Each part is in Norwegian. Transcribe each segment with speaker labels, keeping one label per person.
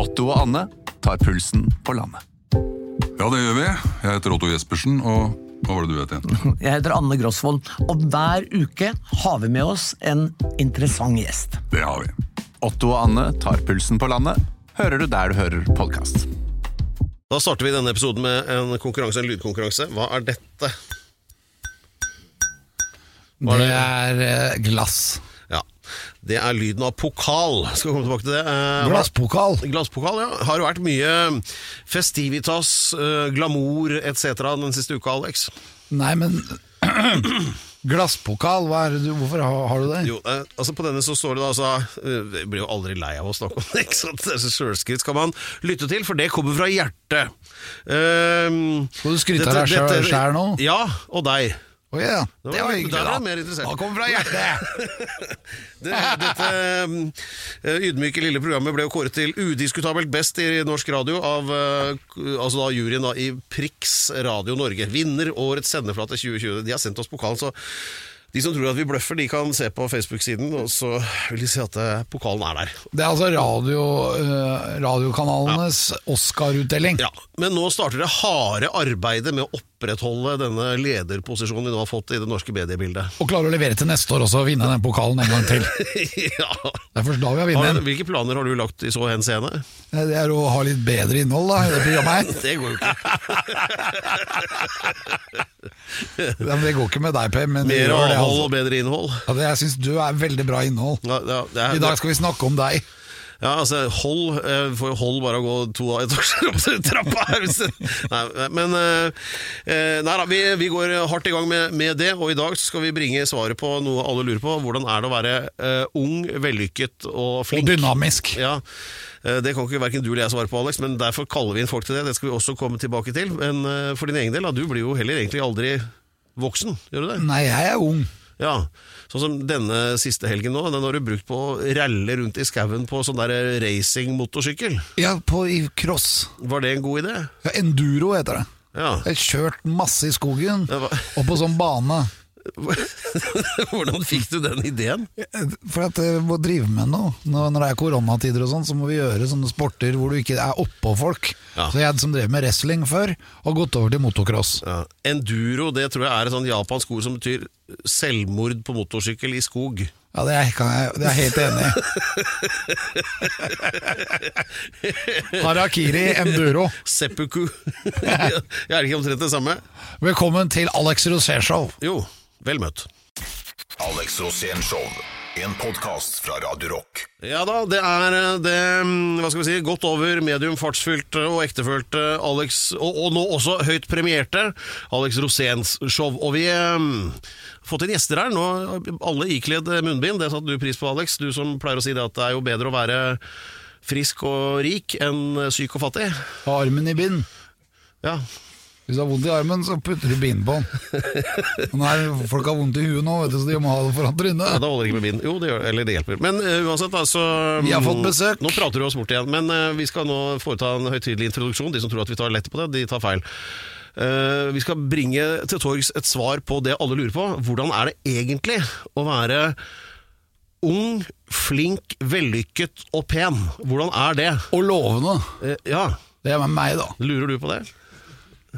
Speaker 1: Otto og Anne tar pulsen på landet.
Speaker 2: Ja, det gjør vi. Jeg heter Otto Jespersen, og hva var det du het igjen?
Speaker 3: Jeg heter Anne Grosvold, og hver uke har vi med oss en interessant gjest.
Speaker 2: Det har vi.
Speaker 1: Otto og Anne tar pulsen på landet, hører du der du hører podkast.
Speaker 4: Da starter vi denne episoden med en konkurranse, en lydkonkurranse. Hva er dette? Hva er
Speaker 5: Det er eh, glass.
Speaker 4: Det er lyden av pokal. Skal komme tilbake til det. Eh,
Speaker 5: Glasspokal.
Speaker 4: Glasspokal, ja. Har vært mye festivitas, eh, glamour etc. den siste uka, Alex?
Speaker 5: Nei, men Glasspokal, er hvorfor har, du det?
Speaker 4: Jo, eh, altså På denne så står det da altså eh, Jeg blir jo aldri lei av å snakke om det. ikke sant? Disse Sjølskryt skal man lytte til, for det kommer fra hjertet. Um,
Speaker 5: Skal du skryte av deg sjæl nå?
Speaker 4: Ja, og deg.
Speaker 5: Å
Speaker 4: yeah.
Speaker 5: Det var
Speaker 4: var-
Speaker 5: hyggelig.
Speaker 4: da er jeg mer interessert.
Speaker 5: Da kommer fra hjertet!
Speaker 4: Det, dette um, ydmyke lille programmet ble jo kåret til udiskutabelt best i norsk radio av uh, altså da juryen da, i Prix Radio Norge. Vinner årets sendeflate 2020. De har sendt oss pokalen, så de som tror at vi bløffer, de kan se på Facebook-siden, og så vil de se at uh, pokalen er der.
Speaker 5: Det er altså radio, eh, radiokanalenes Oscar-utdeling.
Speaker 4: Ja, Men nå starter det harde arbeidet med å opprettholde denne lederposisjonen vi nå har fått i det norske mediebildet.
Speaker 5: Og klarer å levere til neste år også, og vinne den pokalen en gang til.
Speaker 4: ja.
Speaker 5: Det er først da vi har vunnet
Speaker 4: hvilke planer har du lagt i så henseende?
Speaker 5: Det er å ha litt bedre innhold da, i det programmet her.
Speaker 4: Det går jo ikke.
Speaker 5: Ja, det går ikke med deg, Per. Men
Speaker 4: Mer avhold
Speaker 5: altså.
Speaker 4: og bedre innhold.
Speaker 5: Ja, det, jeg syns du er veldig bra innhold.
Speaker 4: Ja, ja, det
Speaker 5: I dag skal vi snakke om deg.
Speaker 4: Ja, altså, hold eh, får jo hold bare å gå to etasjer opp til trappa her. Nei, men eh, eh, Nei da, vi, vi går hardt i gang med, med det, og i dag så skal vi bringe svaret på noe alle lurer på. Hvordan er det å være eh, ung, vellykket og flink?
Speaker 5: Og dynamisk.
Speaker 4: Ja, eh, Det kan ikke verken du eller jeg svare på, Alex, men derfor kaller vi inn folk til det. Det skal vi også komme tilbake til. Men eh, for din egen del, da, du blir jo heller egentlig aldri voksen, gjør du det?
Speaker 5: Nei, jeg er ung.
Speaker 4: Ja, sånn som denne siste helgen nå, den har du brukt på å ralle rundt i skauen på sånn der racingmotorsykkel.
Speaker 5: Ja, på, i cross.
Speaker 4: Var det en god idé?
Speaker 5: Ja, enduro heter det.
Speaker 4: Ja.
Speaker 5: Jeg har kjørt masse i skogen, og på sånn bane.
Speaker 4: Hvordan fikk du den ideen?
Speaker 5: For at jeg må drive med noe. Når det er koronatider og sånn, så må vi gjøre sånne sporter hvor du ikke er oppå folk.
Speaker 4: Ja.
Speaker 5: Så jeg som drev med wrestling før, har gått over til motocross.
Speaker 4: Ja. Enduro det tror jeg er et sånt japansk ord som betyr selvmord på motorsykkel i skog.
Speaker 5: Ja, det er, kan jeg, det er jeg helt enig i. Harakiri enduro.
Speaker 4: Seppuku. er det ikke omtrent det samme?
Speaker 5: Velkommen til Alex Rosé Show.
Speaker 4: Jo, vel møtt.
Speaker 6: Alex Rosén Show. En podkast fra Radio Rock.
Speaker 4: Ja da, det er eh, det mm, hva skal vi si, godt over medium fartsfylte og ektefølte Alex, og, og nå også høyt premierte Alex Roséns show. Og vi har fått inn gjester her, nå alle ikledd munnbind. Det satte du pris på, Alex. Du som pleier å si det at det er jo bedre å være frisk og rik enn syk og fattig.
Speaker 5: Ha armen i bind.
Speaker 4: Ja,
Speaker 5: Hvis du har vondt i armen, så putter du bind på den. Nei, folk har vondt i huet nå, vet du, så de må ha det foran
Speaker 4: Ja,
Speaker 5: trynet.
Speaker 4: Da holder det ikke med bind. Jo, det gjør, eller det hjelper. Men uh, uansett, altså
Speaker 5: Vi har fått besøk.
Speaker 4: Nå prater du oss bort igjen, men uh, vi skal nå foreta en høytidelig introduksjon. De som tror at vi tar lett på det, de tar feil. Uh, vi skal bringe til torgs et svar på det alle lurer på. Hvordan er det egentlig å være ung, flink, vellykket og pen? Hvordan er det?
Speaker 5: Og lovende.
Speaker 4: Uh, ja,
Speaker 5: Det er med meg, da.
Speaker 4: lurer du på det?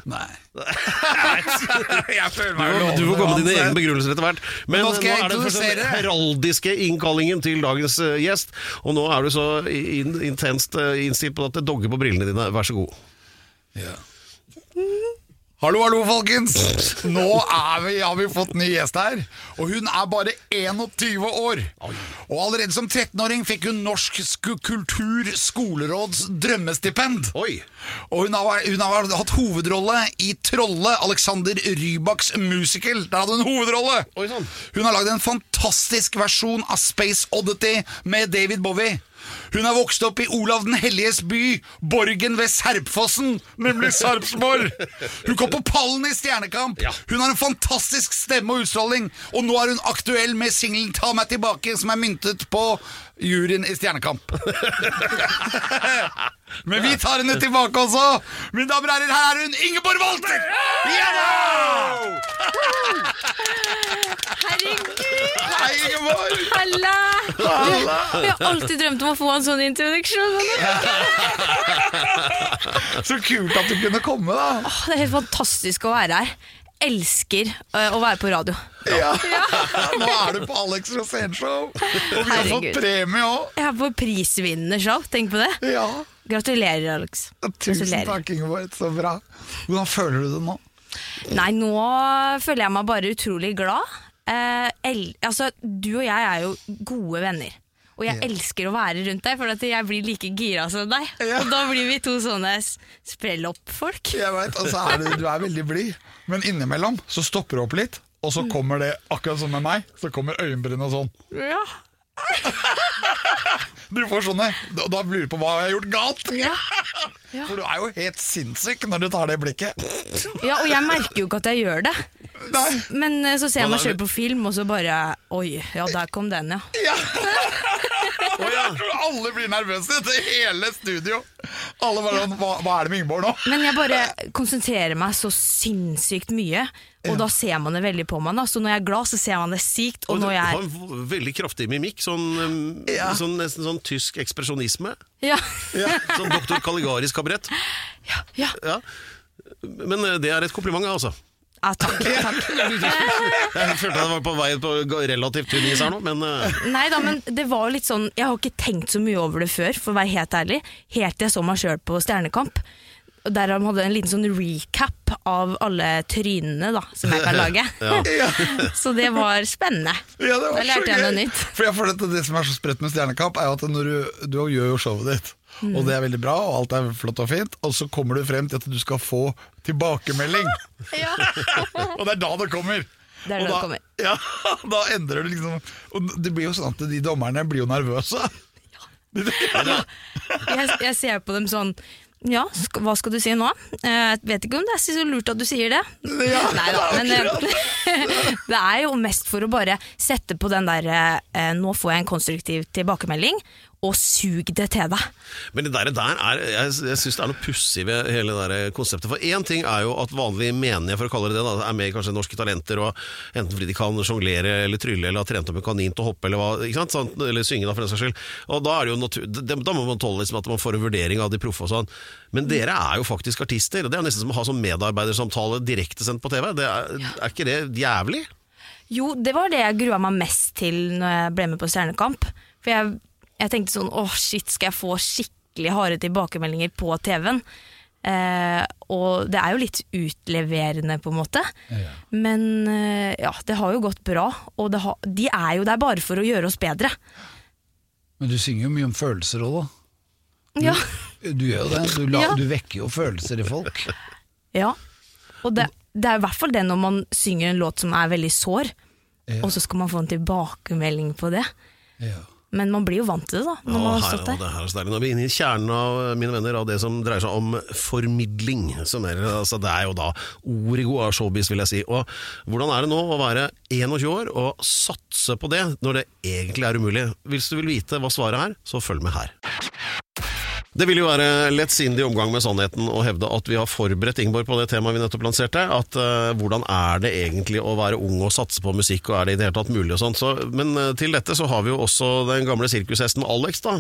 Speaker 5: Nei. jeg føler
Speaker 4: må- du får komme med dine egne begrunnelser etter hvert. Men,
Speaker 5: nå
Speaker 4: nå er det først den heraldiske innkallingen til dagens uh, gjest. Og nå er du så in intenst uh, innstilt på at det dogger på brillene dine. Vær så god.
Speaker 5: Hallo, hallo, folkens! Nå er vi, har vi fått ny gjest her. Og hun er bare 21 år. Og allerede som 13-åring fikk hun Norsk Sk- kultur skoleråds drømmestipend.
Speaker 4: Oi!
Speaker 5: Og hun har, hun har hatt hovedrolle i Trolle, Alexander Rybaks musical. Der hadde hun hovedrolle!
Speaker 4: Oi, sånn.
Speaker 5: Hun har lagd en fantastisk versjon av Space Oddity med David Bowie. Hun har vokst opp i Olav den helliges by, borgen ved Serpfossen, nemlig Sarpsborg. Hun kom på pallen i Stjernekamp. Hun har en fantastisk stemme og utstråling, og nå er hun aktuell med singelen Ta meg tilbake, som er myntet på juryen i Stjernekamp. Men vi tar henne tilbake også! Mine damer og herrer, her er hun Ingeborg Walter!
Speaker 7: Herregud,
Speaker 5: Hei, Ingeborg!
Speaker 7: halla! Jeg har alltid drømt om å få en sånn introduksjon.
Speaker 5: Så kult at du kunne komme, da.
Speaker 7: Åh, Det er helt fantastisk å være her. Elsker øh, å være på radio.
Speaker 5: Ja. Nå er du på Alex Rosén-show, og vi har fått premie òg.
Speaker 7: Jeg er på prisvinnende show, tenk på det.
Speaker 5: Ja.
Speaker 7: Gratulerer, Alex.
Speaker 5: Tusen
Speaker 7: Gratulerer.
Speaker 5: takk, Ingeborg. Så bra. Hvordan føler du det nå?
Speaker 7: Nei, nå føler jeg meg bare utrolig glad. Eh, el altså, du og jeg er jo gode venner. Og jeg elsker å være rundt deg, for at jeg blir like gira som deg.
Speaker 5: Ja.
Speaker 7: Og da blir vi to sånne s- sprell-opp-folk.
Speaker 5: Jeg vet, altså er du, du er veldig blid, men innimellom så stopper du opp litt, og så kommer det, akkurat som med meg, så kommer øyenbrynene sånn.
Speaker 7: Ja.
Speaker 5: Du får sånne, da, da lurer du på hva jeg har gjort galt.
Speaker 7: Ja. Ja.
Speaker 5: For du er jo helt sinnssyk når du tar det blikket.
Speaker 7: ja, og jeg merker jo ikke at jeg gjør det.
Speaker 5: Nei.
Speaker 7: Men eh, så ser jeg meg sjøl på film, og så bare Oi, ja, der kom den, ja.
Speaker 5: Ja. Jeg tror alle blir nervøse i hele studio. Alle bare hva, hva er det med Ingeborg nå?
Speaker 7: Men jeg bare konsentrerer meg så sinnssykt mye, og da ser man det veldig på meg. Da. Så når jeg er glad, så ser man det sykt, og
Speaker 4: Og
Speaker 7: når jeg
Speaker 4: en veldig kraftig mimikk, sånn, um,
Speaker 5: Ja.
Speaker 4: sånn nesten sånn tysk ekspresjonisme.
Speaker 7: Ja,
Speaker 4: Sånn doktor Caligaris kabrett.
Speaker 7: ja, ja.
Speaker 4: Ja. Men eh, det er et kompliment, altså.
Speaker 7: Ja takk. takk.
Speaker 4: Jeg følte jeg var på vei på relativt tynn is her nå, men eh,
Speaker 7: Nei da, men det var jo litt sånn Jeg har ikke tenkt så mye over det før, for å være helt ærlig. Helt til jeg så meg sjøl på Stjernekamp. Der de hadde en liten sånn recap av alle trynene da, som jeg kan lage. så det var spennende.
Speaker 5: Ja, det var
Speaker 7: Da lærte
Speaker 5: så
Speaker 7: jeg noe
Speaker 5: gøy.
Speaker 7: nytt.
Speaker 5: For jeg føler at Det som er så sprøtt med Stjernekamp, er jo at når du, du gjør jo showet ditt,
Speaker 7: Mm.
Speaker 5: og det er veldig bra, og alt er flott og fint, og så kommer du frem til at du skal få tilbakemelding.
Speaker 7: Ja.
Speaker 5: og det er da det kommer.
Speaker 7: Det er
Speaker 5: Og
Speaker 7: da det kommer.
Speaker 5: Ja, da endrer du liksom Og det blir jo sånn at de dommerne blir jo nervøse.
Speaker 7: Jeg, jeg ser på dem sånn ja, hva skal du si nå? Eh, Jeg vet ikke om det er så lurt at du sier det. Nei da, men eh, det er jo mest for å bare sette på den der eh, Nå får jeg en konstruktiv tilbakemelding, og sug det til deg.
Speaker 4: Men det der, der er, jeg, jeg syns det er noe pussig ved hele det der konseptet. For én ting er jo at vanlige menige, for å kalle det det, da, er med i kanskje Norske Talenter, og enten fordi de kan sjonglere eller trylle eller har trent opp en kanin til å hoppe eller hva, ikke sant? Eller synge, da, for den saks skyld. Og da, er da må man tåle liksom, at man får en vurdering av de proffe og sånn. Men dere er jo faktisk artister, og det er nesten som å ha sånn medarbeidersamtale direktesendt på TV. Det er, er ikke det jævlig?
Speaker 7: Jo, det var det jeg grua meg mest til når jeg ble med på Stjernekamp. For jeg, jeg tenkte sånn åh shit, skal jeg få skikkelig harde tilbakemeldinger på TV-en? Eh, og det er jo litt utleverende, på en måte. Men eh, ja, det har jo gått bra. Og det har, de er jo der bare for å gjøre oss bedre.
Speaker 5: Men du synger jo mye om følelser òg, da.
Speaker 7: Ja.
Speaker 5: Du gjør jo det. Du, la,
Speaker 7: Ja.
Speaker 5: du vekker jo følelser i folk.
Speaker 7: ja. Og det, det er i hvert fall det når man synger en låt som er veldig sår,
Speaker 5: Ja.
Speaker 7: og så skal man få en tilbakemelding på det.
Speaker 5: Ja.
Speaker 7: Men man blir jo vant til det, da. Når man har stått
Speaker 4: her,
Speaker 7: der.
Speaker 4: det her er. Nå er vi inne i kjernen av mine venner, av det som dreier seg om formidling. Som er, altså, det er jo da origo av showbiz, vil jeg si. Og hvordan er det nå å være 21 år og satse på det, når det egentlig er umulig? Hvis du vil vite hva svaret er, så følg med her. Det vil jo være lettsindig omgang med sannheten å hevde at vi har forberedt Ingeborg på det temaet vi nettopp lanserte. At uh, hvordan er det egentlig å være ung og satse på musikk, og er det i det hele tatt mulig og sånn. Så, men uh, til dette så har vi jo også den gamle sirkushesten Alex, da.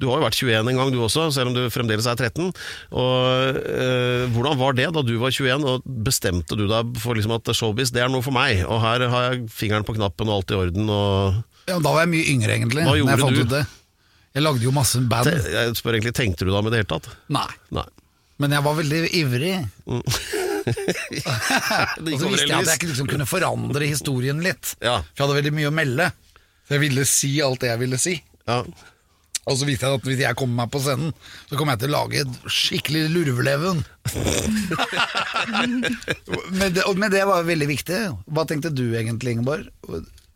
Speaker 4: Du har jo vært 21 en gang du også, selv om du fremdeles er 13. Og uh, hvordan var det da du var 21, og bestemte du deg for liksom at showbiz det er noe for meg, og her har jeg fingeren på knappen og alt i orden, og
Speaker 5: Ja, da var jeg mye yngre, egentlig.
Speaker 4: Hva gjorde du?
Speaker 5: det. Jeg lagde jo masse band.
Speaker 4: te, jeg spør egentlig, tenkte du da med det hele tatt?
Speaker 5: Nei.
Speaker 4: Nei.
Speaker 5: Men jeg var veldig ivrig.
Speaker 4: Mm.
Speaker 5: Og så visste jeg at jeg ikke liksom kunne forandre historien litt.
Speaker 4: Ja.
Speaker 5: For jeg hadde veldig mye å melde. Så jeg ville si alt det jeg ville si.
Speaker 4: Ja.
Speaker 5: Og så visste jeg at hvis jeg kommer meg på scenen, så kommer jeg til å lage et skikkelig lurveleven. men, det, men det var jo veldig viktig. Hva tenkte du egentlig, Ingeborg?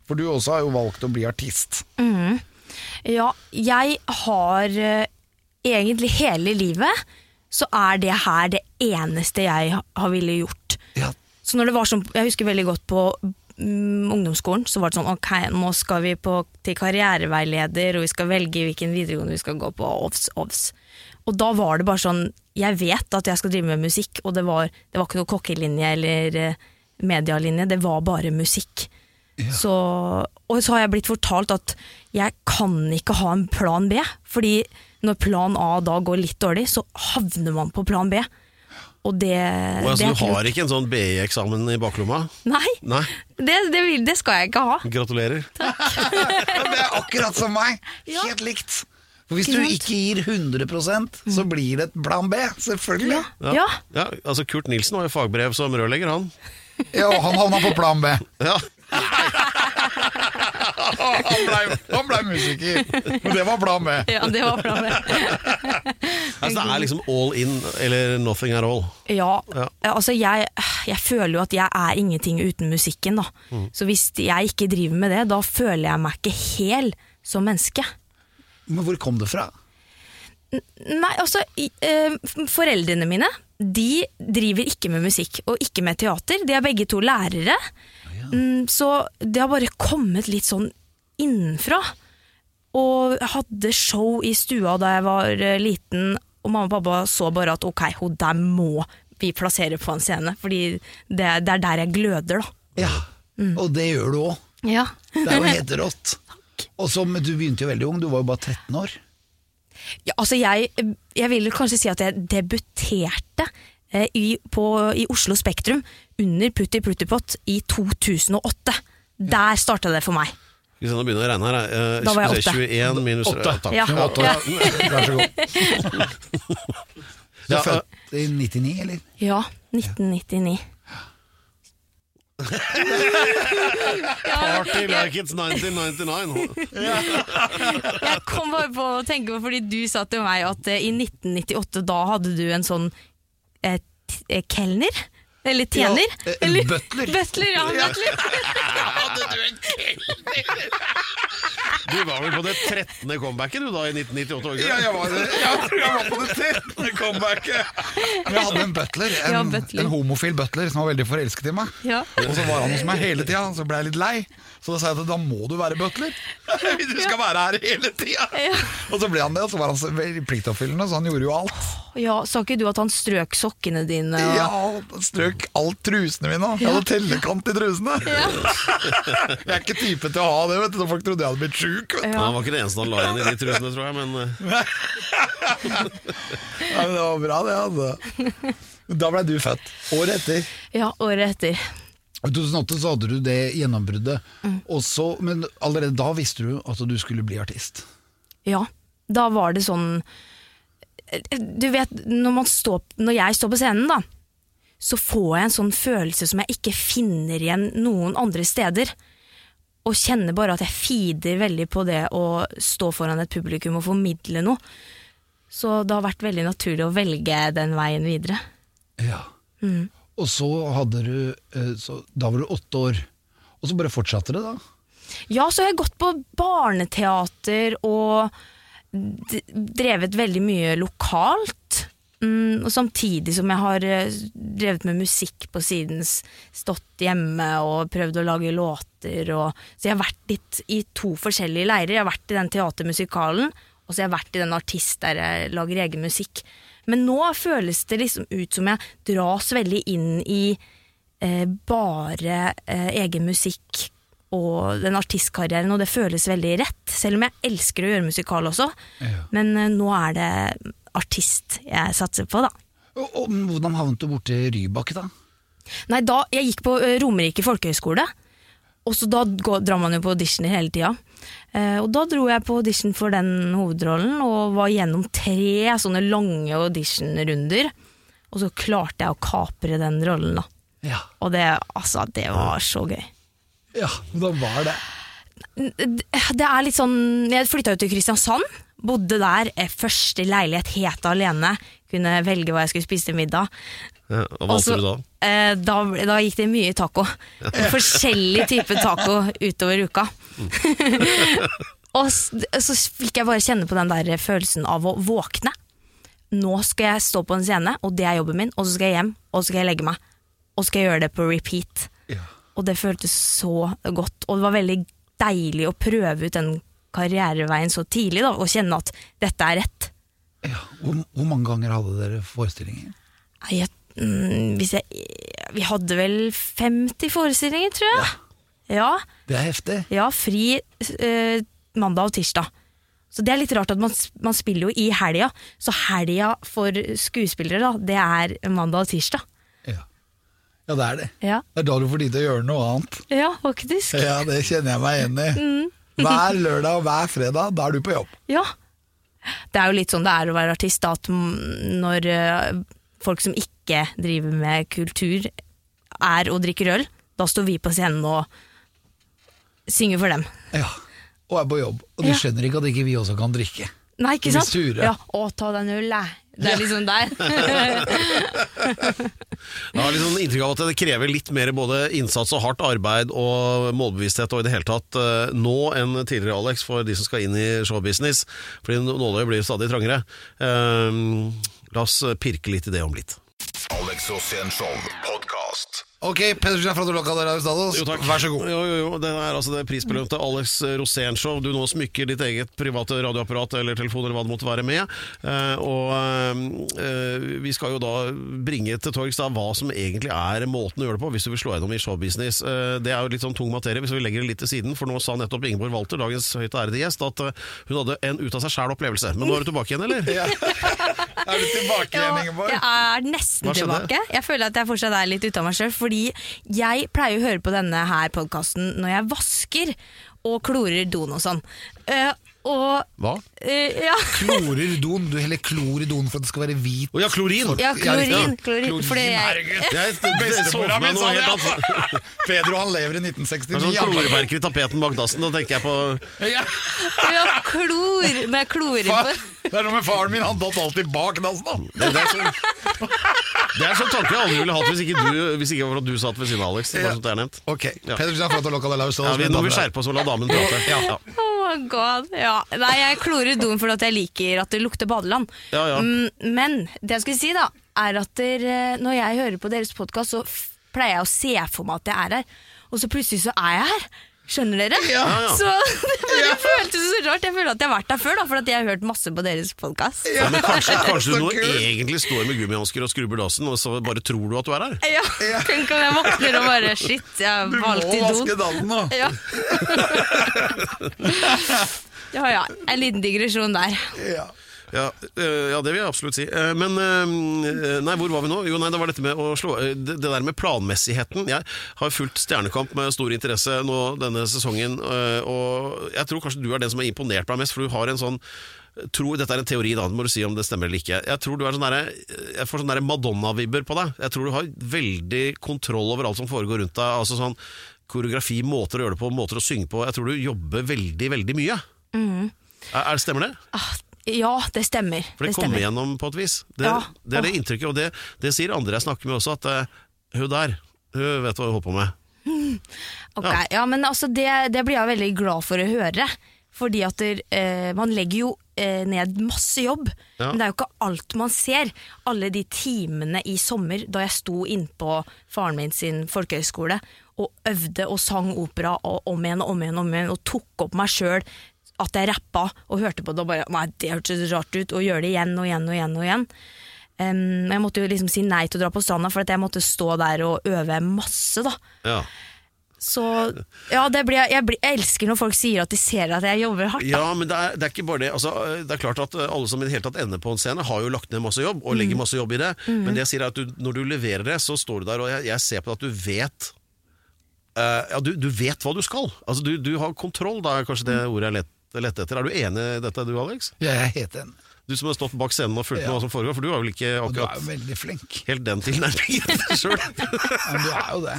Speaker 5: For du også har jo valgt å bli artist.
Speaker 7: Ja, jeg har eh, egentlig hele livet så er det her det eneste jeg har ville gjort.
Speaker 5: Ja.
Speaker 7: Så når det var sånn, jeg husker veldig godt på mm, ungdomsskolen, så var det sånn ok, nå skal vi på, til karriereveileder, og vi skal velge hvilken videregående vi skal gå på, ovs, ovs. Og da var det bare sånn Jeg vet at jeg skal drive med musikk, og det var, det var ikke noe kokkelinje eller eh, medialinje, det var bare musikk. Så, og så har jeg blitt fortalt at jeg kan ikke ha en plan B, fordi når plan A da går litt dårlig, så havner man på plan B. Og det,
Speaker 4: Og altså,
Speaker 7: det er
Speaker 4: du har ikke en sånn BI-eksamen i baklomma?
Speaker 7: Nei,
Speaker 4: Nei.
Speaker 7: det, det, vil, det skal jeg ikke ha.
Speaker 4: Gratulerer.
Speaker 5: Det er akkurat som meg!
Speaker 7: Ja.
Speaker 5: Helt likt. For Hvis
Speaker 7: Ikke
Speaker 5: du ikke gir 100% så blir det et plan B. Selvfølgelig.
Speaker 7: Ja. ja.
Speaker 4: Ja, altså Kurt Nilsen har jo fagbrev som rørlegger, han.
Speaker 5: Ja, og han havna på plan B.
Speaker 4: Ja.
Speaker 5: Han blei ble musiker, men det var bra med.
Speaker 7: Ja, det var bra. med.
Speaker 4: Altså, det er liksom all in eller nothing at all.
Speaker 7: Ja,
Speaker 4: Ja.
Speaker 7: altså jeg, jeg føler jo at jeg er ingenting uten musikken, da.
Speaker 4: Mm.
Speaker 7: Så hvis jeg ikke driver med det, da føler jeg meg ikke hel som menneske.
Speaker 5: Men hvor kom det fra?
Speaker 7: Nei, altså, eh, foreldrene mine de driver ikke med musikk og ikke med teater. De er begge to lærere. Mm, så det har bare kommet litt sånn innenfra. Og jeg hadde show i stua da jeg var eh, liten, og mamma og pappa så bare at ok, hun der må vi plassere på en scene, fordi det, det er der jeg gløder, da.
Speaker 5: Ja, Og det gjør du òg.
Speaker 7: Ja.
Speaker 5: Det er jo helt rått. Og som du begynte jo veldig ung, du var jo bare 13 år.
Speaker 7: Ja, altså jeg, jeg vil kanskje si at jeg debuterte eh, i, på, i Oslo Spektrum under Putti Pluttipott i 2008. Der starta det for meg.
Speaker 4: Hvis jeg nå begynner å regne her eh,
Speaker 7: Da var jeg
Speaker 4: skal vi se, 21 minus
Speaker 5: Åtte.
Speaker 4: Ja, takk.
Speaker 7: Ja.
Speaker 5: 8. Ja. Vær så god. Du
Speaker 4: Ja,
Speaker 5: er født i 99, eller?
Speaker 7: Ja, 1999.
Speaker 4: Party like it's 1999.
Speaker 7: Jeg kom bare på å tenke på fordi du sa til meg at eh, i 1998 da hadde du en sånn eh, t- eh, kelner? Eller tjener?
Speaker 5: Ja, eh, en
Speaker 7: Eller,
Speaker 5: butler.
Speaker 7: Butler, ja, butler.
Speaker 4: Du var vel på det 13. comebacket du da i 1998? var
Speaker 5: Ja, jeg var, ja, jeg var på det 13. comebacket. Men jeg hadde en butler, en,
Speaker 7: Ja, butler.
Speaker 5: en homofil butler som var veldig forelsket i meg.
Speaker 7: Ja.
Speaker 5: Og så var han hos meg hele tida, så ble jeg litt lei. Så da sa jeg at da må du være butler. Du skal være her hele tida.
Speaker 7: Ja.
Speaker 5: Og så ble han det, og så var han så pliktoppfyllende, så han gjorde jo alt.
Speaker 7: Ja, Sa ikke du at han strøk sokkene dine? Og...
Speaker 5: Ja, han strøk alt trusene mine. Jeg hadde tellekant i trusene. Jeg er ikke type til å ha det, vet du. folk trodde jeg hadde blitt sjuk.
Speaker 4: Han var ikke det eneste han la igjen i de trusene, tror jeg. Men eh,
Speaker 5: Ja, men det var bra, det. altså. Da ble du født. Året etter.
Speaker 7: Ja, året etter.
Speaker 5: I 2008 så hadde du det gjennombruddet,
Speaker 7: Mm.
Speaker 5: og så, men allerede da visste du at du skulle bli artist.
Speaker 7: Ja, da var det sånn Du vet, når, man står, når jeg står på scenen, da, så får jeg en sånn følelse som jeg ikke finner igjen noen andre steder. Og kjenner bare at jeg feeder veldig på det å stå foran et publikum og formidle noe. Så det har vært veldig naturlig å velge den veien videre.
Speaker 5: Ja.
Speaker 7: Mm.
Speaker 5: Og så hadde du eh, så, Da var du åtte år, og så bare fortsatte det, da?
Speaker 7: Ja, så har jeg gått på barneteater og drevet veldig mye lokalt. Mm, og samtidig som jeg har eh, drevet med musikk på siden, stått hjemme og prøvd å lage låter. Og, så jeg har vært litt i to forskjellige leirer. Jeg har vært i den teatermusikalen, og så har jeg vært i den artist der jeg lager egen musikk. Men nå føles det liksom ut som jeg dras veldig inn i eh, bare eh, egen musikk og den artistkarrieren, og det føles veldig rett. Selv om jeg elsker å gjøre musikal også. Men eh, nå er det artist jeg satser på, da.
Speaker 5: Og, og Hvordan havnet du borti Rybak, da?
Speaker 7: Nei, da, Jeg gikk på eh, Romerike folkehøgskole, og så da går, drar man jo på auditioner hele tida. Eh, og da dro jeg på audition for den hovedrollen, og var gjennom tre sånne lange auditionrunder. Og så klarte jeg å kapre den rollen, da.
Speaker 5: Ja.
Speaker 7: Og det, altså, det var så gøy.
Speaker 5: Ja, Hvordan var det
Speaker 7: Det er litt sånn Jeg flytta jo til Kristiansand. Bodde der. eh, Første leilighet, helt alene. Kunne velge hva jeg skulle spise til middag.
Speaker 4: ja, hva
Speaker 7: Og
Speaker 4: valgte du da?
Speaker 7: eh, da? Da gikk det mye taco. Forskjellig type taco utover uka. og så, så fikk jeg bare kjenne på den der følelsen av å våkne. Nå skal jeg stå på en scene, og det er jobben min, og så skal jeg hjem, og så skal jeg legge meg. Og så skal jeg gjøre det på repeat.
Speaker 5: Ja.
Speaker 7: Og det føltes så godt. Og det var veldig deilig å prøve ut den karriereveien så tidlig, da, og kjenne at dette er rett.
Speaker 5: Ja. Hvor, hvor mange ganger hadde dere forestillinger?
Speaker 7: Jeg, mm, jeg, vi hadde vel 50 forestillinger, tror jeg. Ja,
Speaker 5: Det er heftig.
Speaker 7: ja fri eh, mandag og tirsdag. Så det er litt rart at man, man spiller jo i helga, så helga for skuespillere da, det er mandag og tirsdag.
Speaker 5: Ja. det er det.
Speaker 7: Ja,
Speaker 5: Det er da du får tid til å gjøre noe annet.
Speaker 7: ja faktisk.
Speaker 5: Ja, det kjenner jeg meg igjen i. Hver lørdag og hver fredag, da er du på jobb.
Speaker 7: Ja. Det er jo litt sånn det er å være artist, at mm, når eh, folk som ikke driver med kultur, er og drikker øl, da står vi på scenen og synger for dem.
Speaker 5: Ja. Og er på jobb. Og de skjønner ikke at ikke vi også kan drikke.
Speaker 7: Nei, ikke sant?
Speaker 5: sure.
Speaker 7: Ja, å, ta deg en øl. Det er liksom der.
Speaker 4: Jeg har liksom inntrykk av at det krever litt mer både innsats og hardt arbeid og målbevissthet og i det hele tatt eh, nå enn tidligere, Alex, for de som skal inn i showbusiness. Fordi nåløyet blir stadig trangere. Eh, la oss pirke litt i det om litt.
Speaker 6: Alex Rosén Show podkast.
Speaker 5: Ok, Pedersen fra Lokal Radio Stados. Vær så god.
Speaker 4: Jo, jo, jo. Det er altså det prisbelønte Alex Rosén-show. Du nå smykker ditt eget private radioapparat eller telefon eller hva det måtte være med. Eh, og eh, vi skal jo da bringe til torgs hva som egentlig er måten å gjøre det på, hvis du vil slå gjennom i showbusiness. Eh, det er jo litt sånn tung materie hvis vi legger det litt til siden, for nå sa nettopp Ingeborg Walter, dagens høyt ærede gjest, at eh, hun hadde en ut av seg sjæl-opplevelse. Men nå er du tilbake igjen, eller?
Speaker 5: Er du tilbake igjen, Ingeborg?
Speaker 7: jeg er nesten tilbake. Jeg føler at jeg fortsatt er litt ute av meg sjøl. Fordi jeg pleier å høre på denne her podkasten når jeg vasker og klorer doen og sånn. Eh, og
Speaker 4: Hva?
Speaker 7: eh, ja.
Speaker 5: Klorer don. Du heller klor i don for at det skal være hvit.
Speaker 4: Å ja, klorin!
Speaker 7: ja, klorin.
Speaker 5: klorin,
Speaker 7: klorin fordi jeg.
Speaker 4: Jeg, jeg
Speaker 5: Bestemora mi sa det! ja. Pedro han lever i
Speaker 4: Det er
Speaker 5: 1969.
Speaker 4: sånn klorverker i tapeten bak dassen. Da tenker jeg på
Speaker 5: Ja.
Speaker 7: ja, klor med klorer på.
Speaker 5: Det er noe med faren min, han datt alltid bak dassen. da!
Speaker 4: Det, det, er sånn, det er sånn tanke jeg aldri ville hatt hvis ikke, du, hvis ikke for at du satt ved siden av Alex. Bare sånn at det er nevnt.
Speaker 5: Ok,
Speaker 4: Ja.
Speaker 5: Pedersen fra deg løs.
Speaker 4: Ja, vi, nå må vi skjerpe oss og la damen prate. Ja.
Speaker 7: Oh god. Ja. Nei, jeg klorer doen fordi jeg liker at det lukter badeland.
Speaker 4: Ja, ja.
Speaker 7: Mm, Men det jeg skulle si, da, er at der, når jeg hører på deres podkast, så pleier jeg å se for meg at jeg er her, og så plutselig så er jeg her. Skjønner dere?
Speaker 4: ja.
Speaker 7: Så det bare føltes så rart. Jeg føler at jeg har vært der før, da, for at jeg har hørt masse på deres podkast.
Speaker 4: Ja, men kanskje, kanskje du nå egentlig står med gummihansker og skrubber dassen, og så bare tror du at du er her?
Speaker 7: Ja. Tenk om jeg våkner og bare Shit, jeg
Speaker 5: Du må vaske
Speaker 7: doen.
Speaker 5: dassen nå.
Speaker 7: Ja. ja ja, en liten digresjon der.
Speaker 5: Ja.
Speaker 4: Ja, øh, ja, det vil jeg absolutt si. Eh, Men øh, Nei, hvor var vi nå? Jo, nei, det var dette med å slå Det, der med planmessigheten. Jeg har fulgt Stjernekamp med stor interesse nå denne sesongen, og jeg tror kanskje du er den som har imponert meg mest, for du har en sånn Tror, dette er en teori, da, må du si om det stemmer eller ikke. Jeg tror du er sånn der, Jeg får sånne Madonna-vibber på deg. Jeg tror du har veldig kontroll over alt som foregår rundt deg. Altså sånn Koreografi, måter å gjøre det på, måter å synge på. Jeg tror du jobber veldig, veldig mye. Er, er, stemmer det?
Speaker 7: Ah, ja, det stemmer.
Speaker 4: For det,
Speaker 7: det
Speaker 4: kommer gjennom på et vis. Det,
Speaker 7: Ja.
Speaker 4: det er det inntrykket, og det, det sier andre jeg snakker med også, at uh, hun der, hun vet hva hun holder på med.
Speaker 7: Ok, ja, men altså det, det blir jeg veldig glad for å høre. Fordi at eh, man legger jo eh, ned masse jobb,
Speaker 4: Ja.
Speaker 7: men det er jo ikke alt man ser. Alle de timene i sommer da jeg sto innpå faren min sin folkehøyskole og øvde og sang opera og om igjen og om igjen, om igjen og tok opp meg sjøl at jeg rappa og hørte på det og bare Nei, det hørtes rart ut, og gjøre det igjen og igjen og igjen. og igjen. Um, jeg måtte jo liksom si nei til å dra på stranda, for at jeg måtte stå der og øve masse. da
Speaker 4: Ja,
Speaker 7: så ja, det blir, jeg, blir, jeg elsker når folk sier at de ser at jeg jobber hardt.
Speaker 4: ja men det er, det er ikke bare det. Altså, det er klart at alle som i det hele tatt ender på en scene, har jo lagt ned masse jobb, og legger masse jobb i det. Men det jeg sier er at du, når du leverer det, så står du der, og jeg, jeg ser på deg at du vet uh, Ja, du, du vet hva du skal. Altså, du, du har kontroll, da er kanskje det ordet jeg lett, lett etter. Er du enig i dette, du Alex?
Speaker 5: Jeg er helt enig.
Speaker 4: Du som har stått bak scenen og fulgt
Speaker 5: Ja.
Speaker 4: med hva som foregår, for du har vel ikke
Speaker 5: Og du er
Speaker 4: akkurat
Speaker 5: jo veldig flink.
Speaker 4: helt den tilnærmingen sjøl?
Speaker 5: Men du er jo det.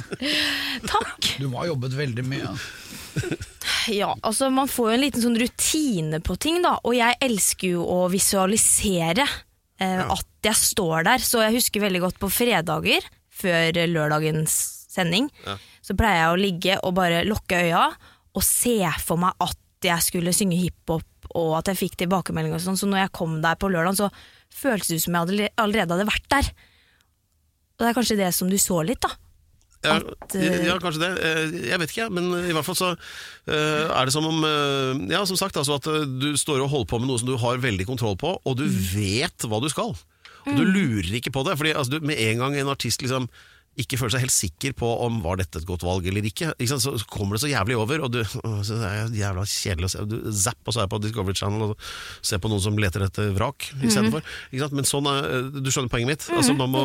Speaker 7: Takk!
Speaker 5: Du må ha jobbet veldig mye.
Speaker 7: Ja, altså Man får jo en liten sånn rutine på ting, da. Og jeg elsker jo å visualisere eh, at jeg står der. Så jeg husker veldig godt på fredager før lørdagens sending. Så pleier jeg å ligge og bare lukke øya og se for meg at jeg skulle synge hiphop, og at jeg fikk tilbakemelding og sånn. Så når jeg kom der på lørdag, så føltes det ut som jeg allerede hadde vært der. Og det er kanskje det som du så litt, da.
Speaker 4: Ja,
Speaker 7: eh,
Speaker 4: ja, kanskje det. Eh, Jeg vet ikke, men i hvert fall så eh, er det som om Ja, som sagt, altså at du står og holder på med noe som du har veldig kontroll på, og du vet hva du skal. Og du lurer ikke på det. Fordi altså, med en gang en artist liksom ikke føler seg helt sikker på om var dette et godt valg eller ikke, ikke sant? så kommer det så jævlig over, og du så så det er jævla kjedelig å se. Du zapp, og så er jeg på Discovery Channel og ser på noen som leter etter vrak istedenfor. Ikke sant? Men sånn er, du skjønner poenget mitt. Altså, man må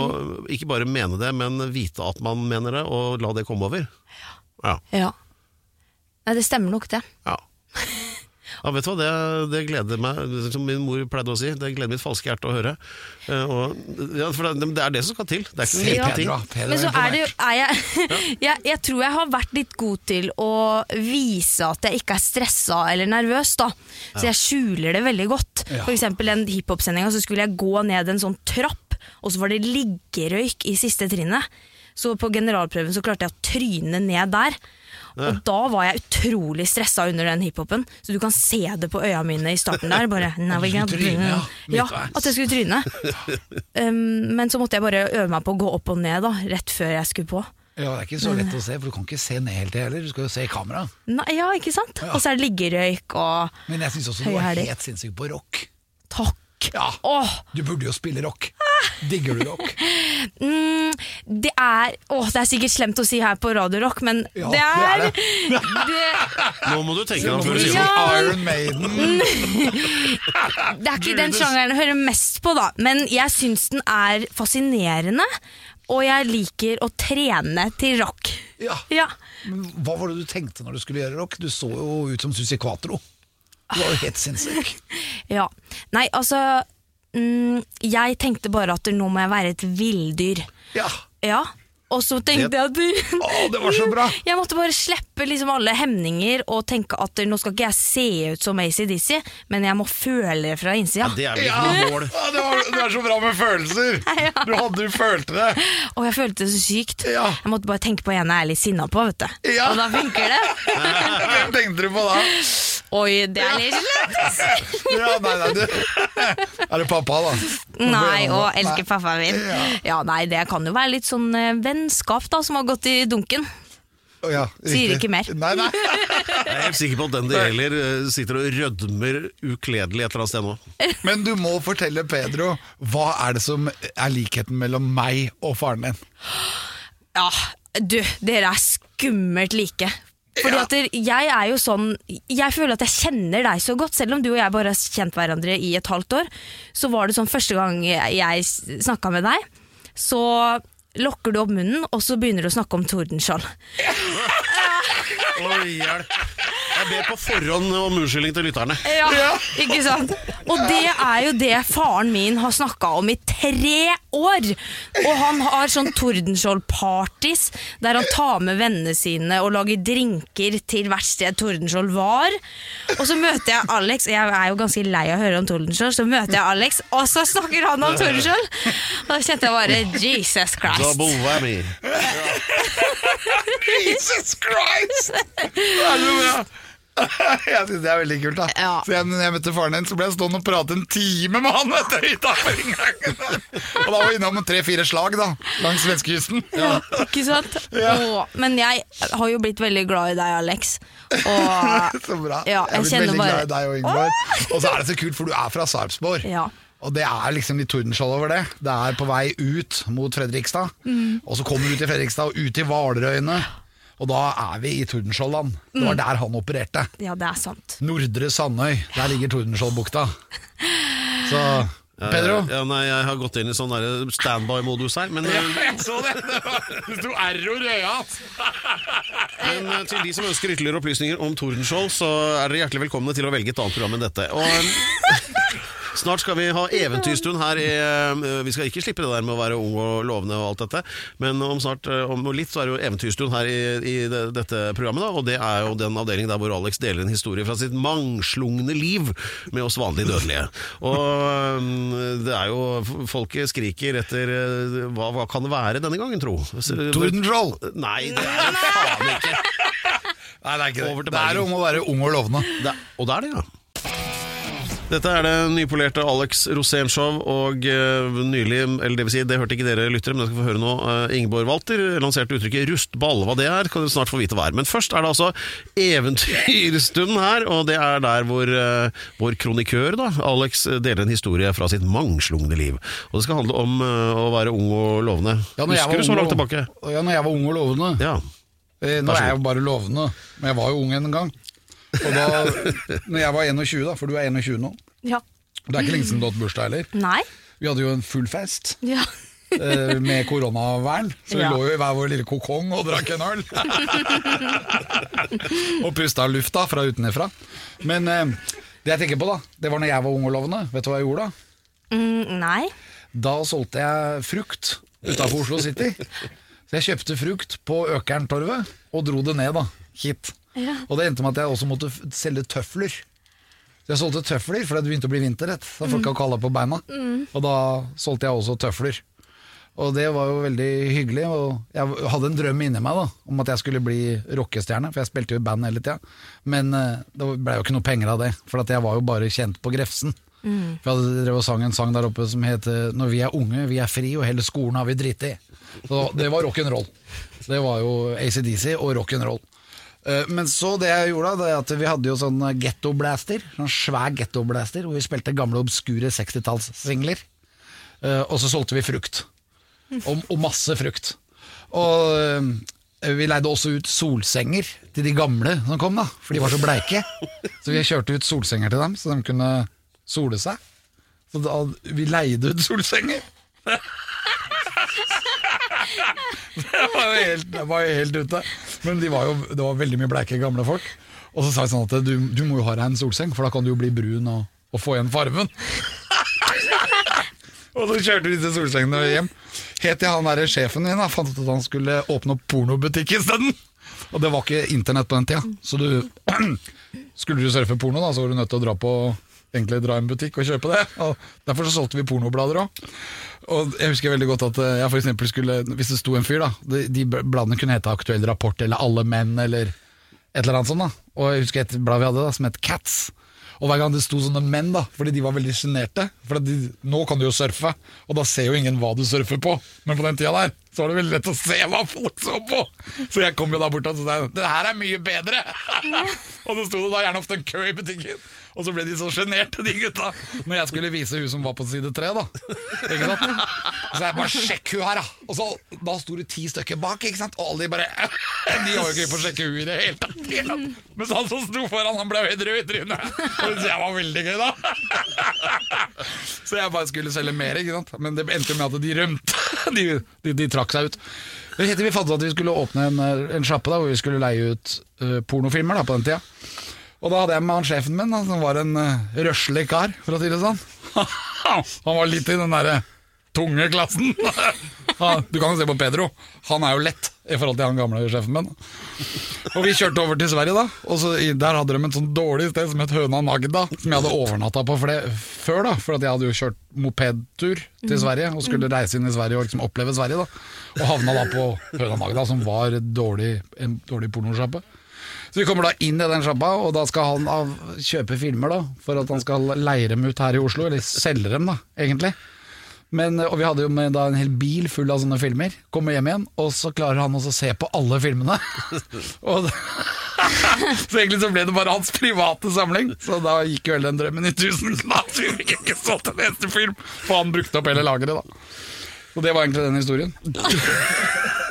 Speaker 4: ikke bare mene det, men vite at man mener det, og la det komme over. Ja.
Speaker 7: Ja. Nei, det stemmer nok, det.
Speaker 4: Ja. Ja, vet du hva, det, det gleder meg, som min mor pleide å si, det gleder mitt falske hjerte å høre. Eh, Og, ja, for det, det er det som skal til. Det er ikke en liten ting.
Speaker 7: Men så
Speaker 5: er
Speaker 7: er det jo er jeg, jeg, jeg tror jeg har vært litt god til å vise at jeg ikke er stressa eller nervøs. da Så jeg skjuler det veldig godt.
Speaker 5: Ja.
Speaker 7: For eksempel den hiphop-sendinga så skulle jeg gå ned en sånn trapp, og så var det liggerøyk i siste trinnet. Så på generalprøven så klarte jeg å tryne ned der. Og da var jeg utrolig stressa under den hiphopen, så du kan se det på øya mine i starten der. Bare,
Speaker 5: tryne, ja.
Speaker 7: at jeg skulle tryne. Um, men så måtte jeg bare øve meg på å gå opp og ned da, rett før jeg skulle på.
Speaker 5: Ja, Det er ikke så lett å se, for du kan ikke se ned helt heller. Du skal jo se i kamera.
Speaker 7: Nei, ja, ikke sant? Og så er det liggerøyk og
Speaker 5: Men jeg syns også du var helt sinnssyk på rock.
Speaker 7: takk.
Speaker 5: Ja,
Speaker 7: Åh,
Speaker 5: Du burde jo spille rock. Digger du rock?
Speaker 7: mm, det er Å, det er sikkert slemt å si her på Radio Rock, men
Speaker 5: Ja,
Speaker 7: det er,
Speaker 5: det
Speaker 7: det,
Speaker 4: Nå må du tenke deg om før du sier
Speaker 7: Ja.
Speaker 4: noe.
Speaker 5: Iron Maiden.
Speaker 7: det er ikke den sjangeren jeg hører mest på, da. Men jeg syns den er fascinerende, og jeg liker å trene til rock.
Speaker 5: Ja.
Speaker 7: Ja.
Speaker 5: Men hva var det du tenkte når du skulle gjøre rock? Du så jo ut som Susi Quatro. Du var jo helt sinnssyk.
Speaker 7: ja. Nei, altså mm, Jeg tenkte bare at nå må jeg være et villdyr.
Speaker 5: Ja.
Speaker 7: Ja. Og så tenkte jeg at
Speaker 5: Å, det var så bra!
Speaker 7: Jeg måtte bare slippe liksom alle hemninger og tenke at nå skal ikke jeg se ut som ACDC, men jeg må føle det fra innsida.
Speaker 4: Det er
Speaker 5: Ja,
Speaker 4: mål.
Speaker 5: Ja, det, var, det er så bra med følelser! Du hadde jo følte det.
Speaker 7: Og jeg følte det så sykt.
Speaker 5: Ja.
Speaker 7: Jeg måtte bare tenke på en jeg er litt sinna på, vet du.
Speaker 5: Ja.
Speaker 7: Og da funker det.
Speaker 5: Hvem tenkte du på da?
Speaker 7: Oi, det er litt slett.
Speaker 5: Ja, nei, nei, du. Er det pappa, da?
Speaker 7: Nei, og elsker pappaen min.
Speaker 5: Ja.
Speaker 7: Nei, det kan jo være litt sånn eh, vennskap da, som har gått i dunken.
Speaker 5: Ja,
Speaker 7: Sier ikke mer.
Speaker 5: Nei, nei.
Speaker 4: Jeg er helt sikker på at den det gjelder, eh, sitter og rødmer ukledelig et eller annet sted nå.
Speaker 5: Men du må fortelle Pedro, hva er det som er likheten mellom meg og faren din?
Speaker 7: Ja, du, dere er skummelt like. Fordi
Speaker 5: Ja.
Speaker 7: at jeg er jo sånn Jeg føler at jeg kjenner deg så godt. Selv om du og jeg bare har kjent hverandre i et halvt år, så var det sånn første gang jeg snakka med deg, så lokker du opp munnen, og så begynner du å snakke om Tordenskjold.
Speaker 4: Oi, hjelp. Jeg ber på forhånd om unnskyldning til lytterne.
Speaker 7: Ja, ikke sant? Og det er jo det faren min har snakka om i tre år. Og han har sånn Tordenskjold-parties der han tar med vennene sine og lager drinker til hvert sted Tordenskjold var. Og så møter jeg Alex, og jeg er jo ganske lei av å høre om Tordenskjold, så møter jeg Alex, og så snakker han om Tordenskjold. Og da kjente jeg bare Jesus Christ.
Speaker 4: Double whammy.
Speaker 5: Jesus Christ! Det er så bra! Jeg syns det er veldig kult. da
Speaker 7: Ja.
Speaker 5: Så jeg, når jeg møtte faren din, så ble jeg stående og prate en time med han vet du, inngangen. Og da var vi innom tre-fire slag da langs svenskekysten.
Speaker 7: Ja, ikke sant? Åh, men jeg har jo blitt veldig glad i deg, Alex. Og
Speaker 5: Så bra.
Speaker 7: Ja,
Speaker 5: jeg
Speaker 7: jeg
Speaker 5: blitt veldig
Speaker 7: bare-
Speaker 5: glad i deg og Ingeborg. Og så er det så kult, for du er fra Sarpsborg.
Speaker 7: Ja.
Speaker 5: Og det er liksom litt Tordenskjold over det. Det er på vei ut mot Fredrikstad.
Speaker 7: Mm.
Speaker 5: Og så kommer du til Fredrikstad og ut i Hvalerøyene. Og da er vi i Tordenskjoldland. Det
Speaker 7: Mm.
Speaker 5: var der han opererte.
Speaker 7: ja, det er sant.
Speaker 5: Nordre Sandøy. Der ligger Tordenskjoldbukta. Så Pedro?
Speaker 4: Ja, nei, jeg har gått inn i sånn standby-modus her, men, ja,
Speaker 5: jeg så det! Det sto error i øya
Speaker 4: men eh, til de som ønsker ytterligere opplysninger om Tordenskjold, så er dere hjertelig velkomne til å velge et annet program enn dette. Og eh, Snart skal vi ha eventyrstund her i eh, Vi skal ikke slippe det der med å være ung og lovende og alt dette, men om snart, eh, om litt så er det jo eventyrstund her i, i dette programmet, da, og det er jo den avdelingen der hvor Alex deler en historie fra sitt mangslungne liv med oss vanlige dødelige. Og eh, det er jo Folket skriker etter hva, hva kan det være denne gangen, tro?
Speaker 5: Tordenskjold!
Speaker 4: Nei, det er det faen ikke.
Speaker 5: Nei, det er ikke det. Det er om å være ung og lovende.
Speaker 4: Det, og det er det, ja. Dette er det nypolerte Alex Rosén-show, og uh, nylig, eller det vil si, det hørte ikke dere lyttere, men dere skal få høre nå, Uh, Ingeborg Walter lanserte uttrykket rustball. Hva det er, kan dere snart få vite hva er. Men først er det altså eventyrstunden her, og det er der hvor uh, vår kronikør, da, Alex, deler en historie fra sitt mangslungne liv. Og det skal handle om å være ung og lovende.
Speaker 5: Ja,
Speaker 4: Husker du så langt tilbake?
Speaker 5: Ja, når jeg var ung og lovende.
Speaker 4: Ja.
Speaker 5: Nå er jeg jo bare lovende, men jeg var jo ung en gang. Og da når jeg var 21, da, for du er 21 nå
Speaker 7: Ja.
Speaker 5: Det er ikke lenge siden du har hatt bursdag heller.
Speaker 7: Nei?
Speaker 5: Vi hadde jo en full fest
Speaker 7: Ja.
Speaker 5: eh, med koronavern, så vi
Speaker 7: Ja.
Speaker 5: lå jo i hver vår lille kokong og drakk en øl. og pusta lufta fra utenfra. Men eh, det jeg tenker på, da, det var når jeg var ung og lovende. Vet du hva jeg gjorde da?
Speaker 7: Mm, nei.
Speaker 5: Da solgte jeg frukt utafor Oslo City. Så jeg kjøpte frukt på Økerntorvet og dro det ned da, hit.
Speaker 7: Ja.
Speaker 5: Og det endte med at jeg også måtte selge tøfler. Så jeg solgte tøfler, for det begynte å bli vinterrett. Da folk har kalla på beina. Og da solgte jeg også tøfler. Og det var jo veldig hyggelig. Og jeg hadde en drøm inni meg da om at jeg skulle bli rockestjerne, for jeg spilte jo i band hele tida. Men eh, det ble jo ikke noe penger av det, for at jeg var jo bare kjent på Grefsen. For jeg hadde drevet og sang en sang der oppe som heter 'Når vi er unge, vi er fri, og hele skolen har vi dritt i'. Så det var rock'n'roll. Det var jo ACDC og rock'n'roll. Eh, Men så det jeg gjorde, da, det at vi hadde jo sånn ghetto-blaster. Sånn svær ghetto-blaster, hvor vi spilte gamle, obskure 60-tallssingler. Eh, Og så solgte vi frukt. Og, og masse frukt. Og eh, vi leide også ut solsenger til de gamle som kom, da, for de var så bleike. Så vi kjørte ut solsenger til dem, så de kunne sole seg. Så da, vi leide ut solsenger. Det var helt, det var jo helt ute. Men de var jo, det var veldig mye bleike gamle folk. Og så sa jeg sånn at du, du må jo ha deg en solseng, for da kan du jo bli brun og, og få igjen farven. og så kjørte vi disse solsengene hjem. Helt til han der sjefen min da, fant ut at han skulle åpne opp pornobutikk isteden. Og det var ikke internett på den tida, så du skulle du surfe porno, da, så var du nødt til å dra på egentlig dra i en butikk og kjøpe det. Og derfor så solgte vi pornoblader òg. Og jeg husker veldig godt at eh, jeg for skulle Hvis det sto en fyr, da De, de bladene kunne hete Aktuell rapport eller Alle menn eller et eller annet sånt. da Og jeg husker et blad vi hadde da som het Cats. Og hver gang det sto sånne menn, da fordi de var veldig sjenerte For de, nå kan du jo surfe, og da ser jo ingen hva du surfer på. Men på den tida der så var det veldig lett å se hva folk så på. Så jeg kom jo da bort og sa det her er mye bedre. og så sto det da gjerne ofte en kø i butikken. Og så ble de så sjenerte, de gutta, når jeg skulle vise hun som var på side tre. da Ikke sant? Så jeg bare 'sjekk hun her', da. Og så, da sto det ti stykker bak, ikke sant? og alle de bare De har jo ikke på å sjekke hun i det hele tatt. Mens han som sto foran, han ble helt rød i trynet. Og det var veldig gøy, da. Så jeg bare skulle selge mer, ikke sant. Men det endte med at de rømte. De, de, de trakk seg ut. Vi fant ut at vi skulle åpne en, en sjappe hvor vi skulle leie ut uh, pornofilmer da, på den tida. Og da hadde jeg med han sjefen min, da, som var en uh, røslig kar, for å si det sånn. han var litt i den derre tunge klassen. Du kan jo se på Pedro. Han er jo lett i forhold til han gamle sjefen min. Og vi kjørte over til Sverige, da. Og så, i- Der hadde de et sånn dårlig sted som het Høna Nagda, som jeg hadde overnatta på fle- før. da For at jeg hadde jo kjørt mopedtur til Sverige og skulle reise inn i Sverige og liksom oppleve Sverige. da Og havna da på Høna Nagda, som var dårlig, en dårlig pornosjappe. Så vi kommer da inn i den sjappa, og da skal han av, kjøpe filmer da for at han skal leie dem ut her i Oslo, eller selge dem, da, egentlig. Men, og vi hadde jo med da en hel bil full av sånne filmer. Kommer hjem igjen, og så klarer han også å se på alle filmene. og så egentlig så ble det bare hans private samling. Så da gikk jo hele den drømmen i tusen knas. Vi fikk ikke solgt en eneste film, for han brukte opp hele lageret, da. Og det var egentlig den historien.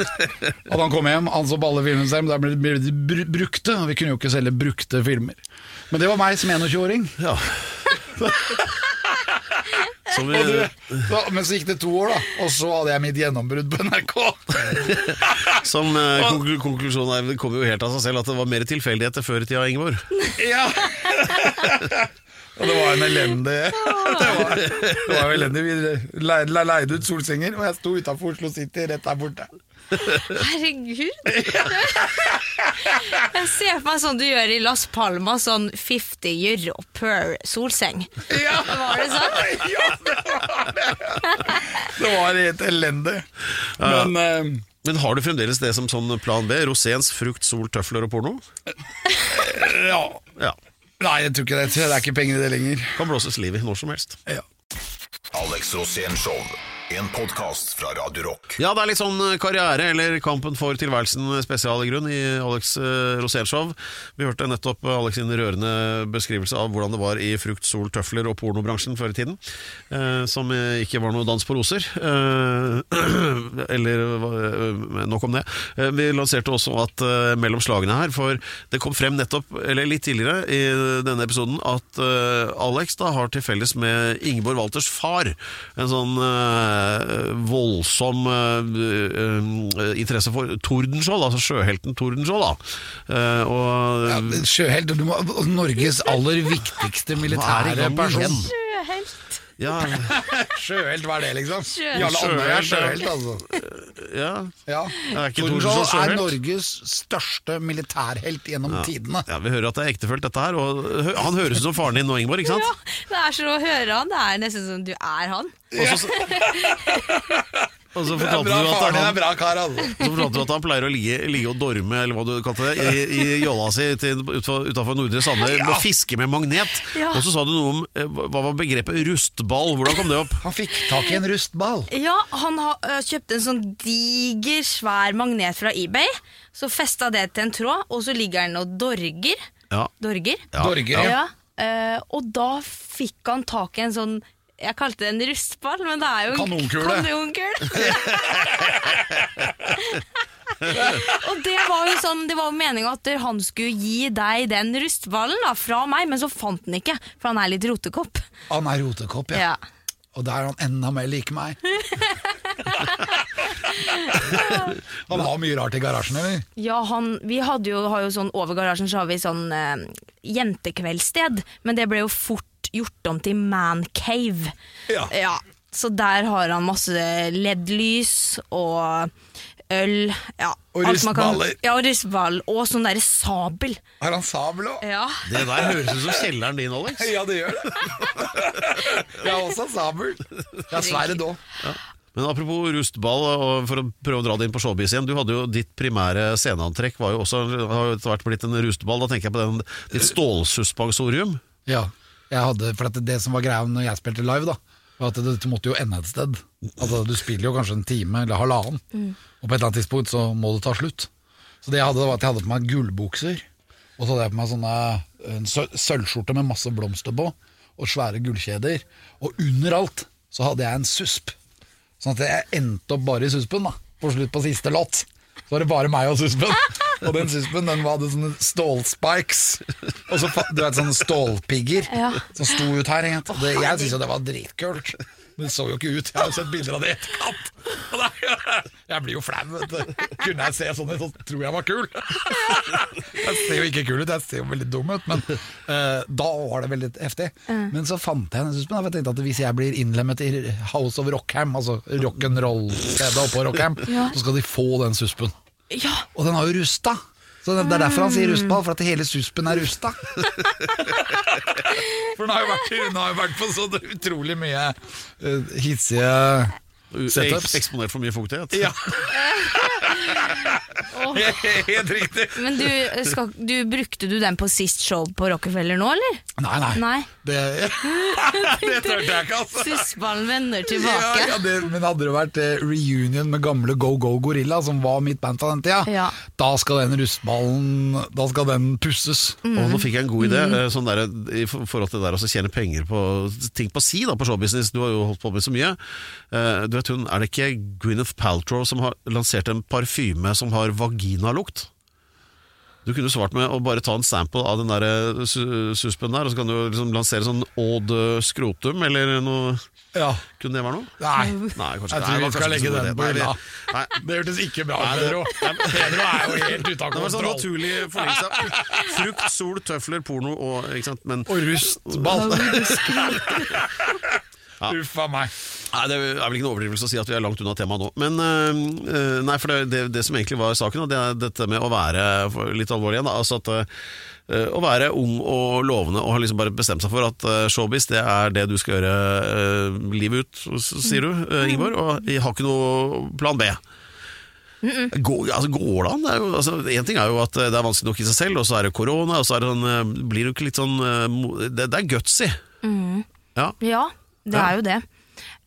Speaker 5: Da han kom hjem, han så på alle filmene sine, men der ble de brukte, og vi kunne jo ikke selge brukte filmer. Men det var meg som 21-åring.
Speaker 4: Ja. Vi,
Speaker 5: du, da, men så gikk det to år, da, og så hadde jeg mitt gjennombrudd på NRK.
Speaker 4: som eh, konklu konklusjonen er, det kommer jo helt av seg selv at det var mer tilfeldigheter før i tida, Ingeborg.
Speaker 5: Ja. Og det var en elendig Det var, det var elendig. Vi le- le- leide ut solsenger, og jeg sto utafor Oslo City rett der borte.
Speaker 7: Herregud. Jeg ser for meg sånn du gjør i Las Palmas, sånn 50 euro per solseng.
Speaker 5: Ja,
Speaker 7: Var det sånn?
Speaker 5: ja det var det! Det var helt elendig. Men eh,
Speaker 4: Men har du fremdeles det som sånn plan B? Roséns frukt, sol, tøfler og porno?
Speaker 5: ja.
Speaker 4: Ja.
Speaker 5: Nei, jeg tror ikke det. Det er ikke penger i det lenger.
Speaker 4: Kan blåses liv i når som helst.
Speaker 5: Ja.
Speaker 6: Alex Rosén Show. En podkast fra Radio Rock.
Speaker 4: Ja, det er litt sånn karriere, eller kampen for tilværelsen spesial i grunn, i Alex Rosénshow. Vi hørte nettopp Alex sin rørende beskrivelse av hvordan det var i frukt, sol, tøfler og pornobransjen før i tiden. Eh, som eh, ikke var noe dans på roser. Eh, eller eh, nok om det. Eh, vi lanserte også at eh, mellom slagene her, for det kom frem nettopp, eller litt tidligere i denne episoden, at eh, Alex da har til felles med Ingeborg Walters far en sånn eh, voldsom eh, eh, interesse for Tordenskjold, altså sjøhelten Tordenskjold. Da. Eh, og
Speaker 5: Ja, Sjøhelt, du må, Norges aller viktigste militære person.
Speaker 7: Sjøhelt.
Speaker 4: Ja,
Speaker 5: Sjøhelt, hva er det, liksom?
Speaker 7: Sjøhelt.
Speaker 5: Jarle Andøy er
Speaker 4: Sjøhelt,
Speaker 5: altså.
Speaker 4: ja.
Speaker 5: Ja.
Speaker 4: Er ikke
Speaker 5: Tordenskjold er? Norges største militærhelt gjennom tidene.
Speaker 4: ja, Vi hører at det er ektefølt, dette her. Og han høres ut som faren din nå, Ingeborg. ikke sant?
Speaker 7: Ja, det er så å høre han. Det er nesten som du er han.
Speaker 4: Og så, og så fortalte
Speaker 5: bra,
Speaker 4: du at
Speaker 5: er
Speaker 4: han
Speaker 5: bra kar, altså.
Speaker 4: Så fortalte du at han pleier å ligge, ligge og dorme eller hva du kalte det, i, i jolla si utafor Nordre Sande og fiske med magnet.
Speaker 7: Ja.
Speaker 4: Og så sa du noe om eh, hva var begrepet rustball. Hvordan kom det opp?
Speaker 5: Han fikk tak i en rustball.
Speaker 7: Ja, han har ø, kjøpt en sånn diger, svær magnet fra eBay. Så festa det til en tråd, og så ligger han og dorger.
Speaker 4: Ja.
Speaker 7: Dorger.
Speaker 4: Ja.
Speaker 5: Dorger, ja.
Speaker 7: Ja, eh, og da fikk han tak i en sånn Jeg kalte det en rustball, men det er jo en
Speaker 5: Kanonkule.
Speaker 7: kanonkule. og det var jo sånn Det var jo meninga at han skulle gi deg den rustballen da, fra meg, men så fant han ikke, for han er litt rotekopp.
Speaker 5: Han er rotekopp, ja.
Speaker 7: Ja.
Speaker 5: Og da er han enda mer lik meg. han har mye rart i garasjen, eller?
Speaker 7: Ja, han, vi jo, har jo sånn Over garasjen så har vi sånn eh, jentekveldssted, men det ble jo fort gjort om til mancave.
Speaker 5: Ja.
Speaker 7: Så der har han masse LED-lys og øl. Ja,
Speaker 5: Og
Speaker 7: alt
Speaker 5: rustballer.
Speaker 7: Ja, og rustball. Og sånn derre sabel.
Speaker 5: Har han sabel òg?
Speaker 7: Ja.
Speaker 4: Det der høres ut som kjelleren din, Alex.
Speaker 5: Ja, det gjør det. Jeg har også sabel. Jeg har sverd òg.
Speaker 4: Men apropos rustball, og for å prøve å dra det inn på showbiz igjen. Du hadde jo Ditt primære sceneantrekk var jo også har jo etter hvert blitt en rustball. Da tenker jeg på den, ditt stålsuspensorium.
Speaker 5: Ja. Jeg hadde, for at det som var greia når jeg spilte live, da, var at det, måtte jo ende et sted. Altså, du spiller jo kanskje en time eller halvannen, og på et eller annet tidspunkt så må det ta slutt. Så det jeg hadde, var at jeg hadde på meg gullbukser, og så hadde jeg på meg sånne en sø- sølvskjorte med masse blomster på, og svære gullkjeder. Og under alt så hadde jeg en susp. Sånn at jeg endte opp bare i suspen, da. På slutt på siste låt. Så var det bare meg og suspen. Og den suspen den hadde sånne stålspikes. Og så du vet, sånne stålpigger
Speaker 7: Ja.
Speaker 5: som sto ut her. egentlig. Det, jeg syntes jo det var dritkult. Men det så jo ikke ut. Jeg har sett bilder av det i etterkant. Jeg blir jo flau. vet du. Kunne jeg se sånn ut, så tror jeg var kul. Jeg ser jo ikke kul ut, jeg ser jo veldig dum ut, men uh, da var det veldig heftig. Men så fant jeg den suspen. Jeg tenkte at hvis jeg blir innlemmet i House of Rockham, altså rock'n'roll-stedet oppå Rockham, så skal de få den suspen.
Speaker 7: Ja.
Speaker 5: Og den har jo rusta. Så det er derfor han sier rustball, for at hele suspen er rusta. For hun har jo vært, hun har jo vært på så utrolig mye uh, hissige Setups.
Speaker 4: Eksponert for mye fuktighet.
Speaker 5: Ja. Helt riktig.
Speaker 7: Men du, skal, du, brukte du den på sist show på Rockefeller nå, eller?
Speaker 5: Nei, nei.
Speaker 7: Nei.
Speaker 5: Det, det tørte jeg ikke, altså.
Speaker 7: Sussballen vender tilbake.
Speaker 5: ja, det, men hadde det vært eh, reunion med gamle Go Go Gorilla, som var mitt band på den tida,
Speaker 7: Ja.
Speaker 5: da skal den rustballen Da skal den pusses.
Speaker 7: Mm.
Speaker 4: Og nå fikk jeg en god idé eh, sånn der, i forhold til det der å tjene penger på ting på si da, på showbusiness. Du har jo holdt på med så mye. Eh, Du vet hun, Er det ikke Gwyneth Paltrow som har lansert en parfyme som har vaginalukt? Du kunne svart med å bare ta en sample av den der eh, suspen der, og så kan du liksom lansere sånn Odd Skrotum, eller noe
Speaker 5: Ja.
Speaker 4: Kunne det være noe?
Speaker 5: Nei.
Speaker 4: Nei, kanskje
Speaker 5: Jeg tror
Speaker 4: Nei,
Speaker 5: vi skal legge
Speaker 4: ikke
Speaker 5: den på hylla. Det hørtes ikke bra ut, Pedro. Pedro er jo helt ute av
Speaker 4: Det var sånn naturlig forlengelse. Frukt, sol, tøfler, porno og ikke sant? Men
Speaker 5: Og rustball. Uff a meg.
Speaker 4: Nei, Det er vel ikke noe overdrivelse å si at vi er langt unna temaet nå. Men øh, nei, for det, det, det som egentlig var saken, det er dette med å være litt alvorlig igjen, da, altså at øh, å være ung og lovende og har liksom bare bestemt seg for at øh, showbiz det er det du skal gjøre livet ut, sier du, øh, Ingeborg, og jeg har ikke noe plan B. Går, altså, går det an? Det jo, altså, en ting er jo at det er vanskelig nok i seg selv, og så er det korona, og så er det sånn, blir det jo ikke litt sånn Det, det er gutsy. Ja.
Speaker 7: Ja, det er jo det.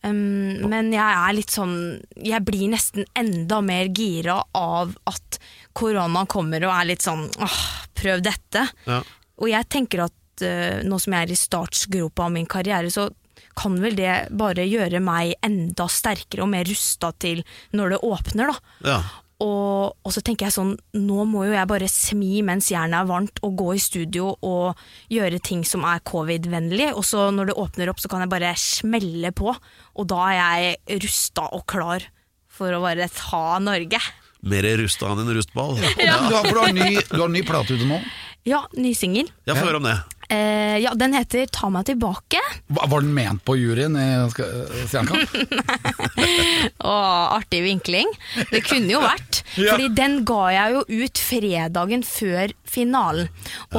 Speaker 7: Um, men jeg er litt sånn Jeg blir nesten enda mer gira av at korona kommer og er litt sånn åh, prøv dette.
Speaker 4: Ja.
Speaker 7: Og jeg tenker at uh, nå som jeg er i startsgropa av min karriere, så kan vel det bare gjøre meg enda sterkere og mer rusta til når det åpner, da.
Speaker 4: Ja.
Speaker 7: Og, og så tenker jeg sånn, nå må jo jeg bare smi mens jernet er varmt og gå i studio og gjøre ting som er covid-vennlig, og så når det åpner opp så kan jeg bare smelle på, og da er jeg rusta og klar for å bare ta Norge.
Speaker 4: Mer rusta enn en rustball. Ja,
Speaker 5: Du, har, for du, har ny, du har ny plate ute nå.
Speaker 7: Ja, ny singel.
Speaker 4: Få høre om det.
Speaker 7: Eh, ja, den heter Ta meg tilbake.
Speaker 5: Hva- Var den ment på juryen i Stjernekamp?
Speaker 7: Åh, artig vinkling. Det kunne jo vært.
Speaker 5: Ja.
Speaker 7: Fordi den ga jeg jo ut fredagen før finalen.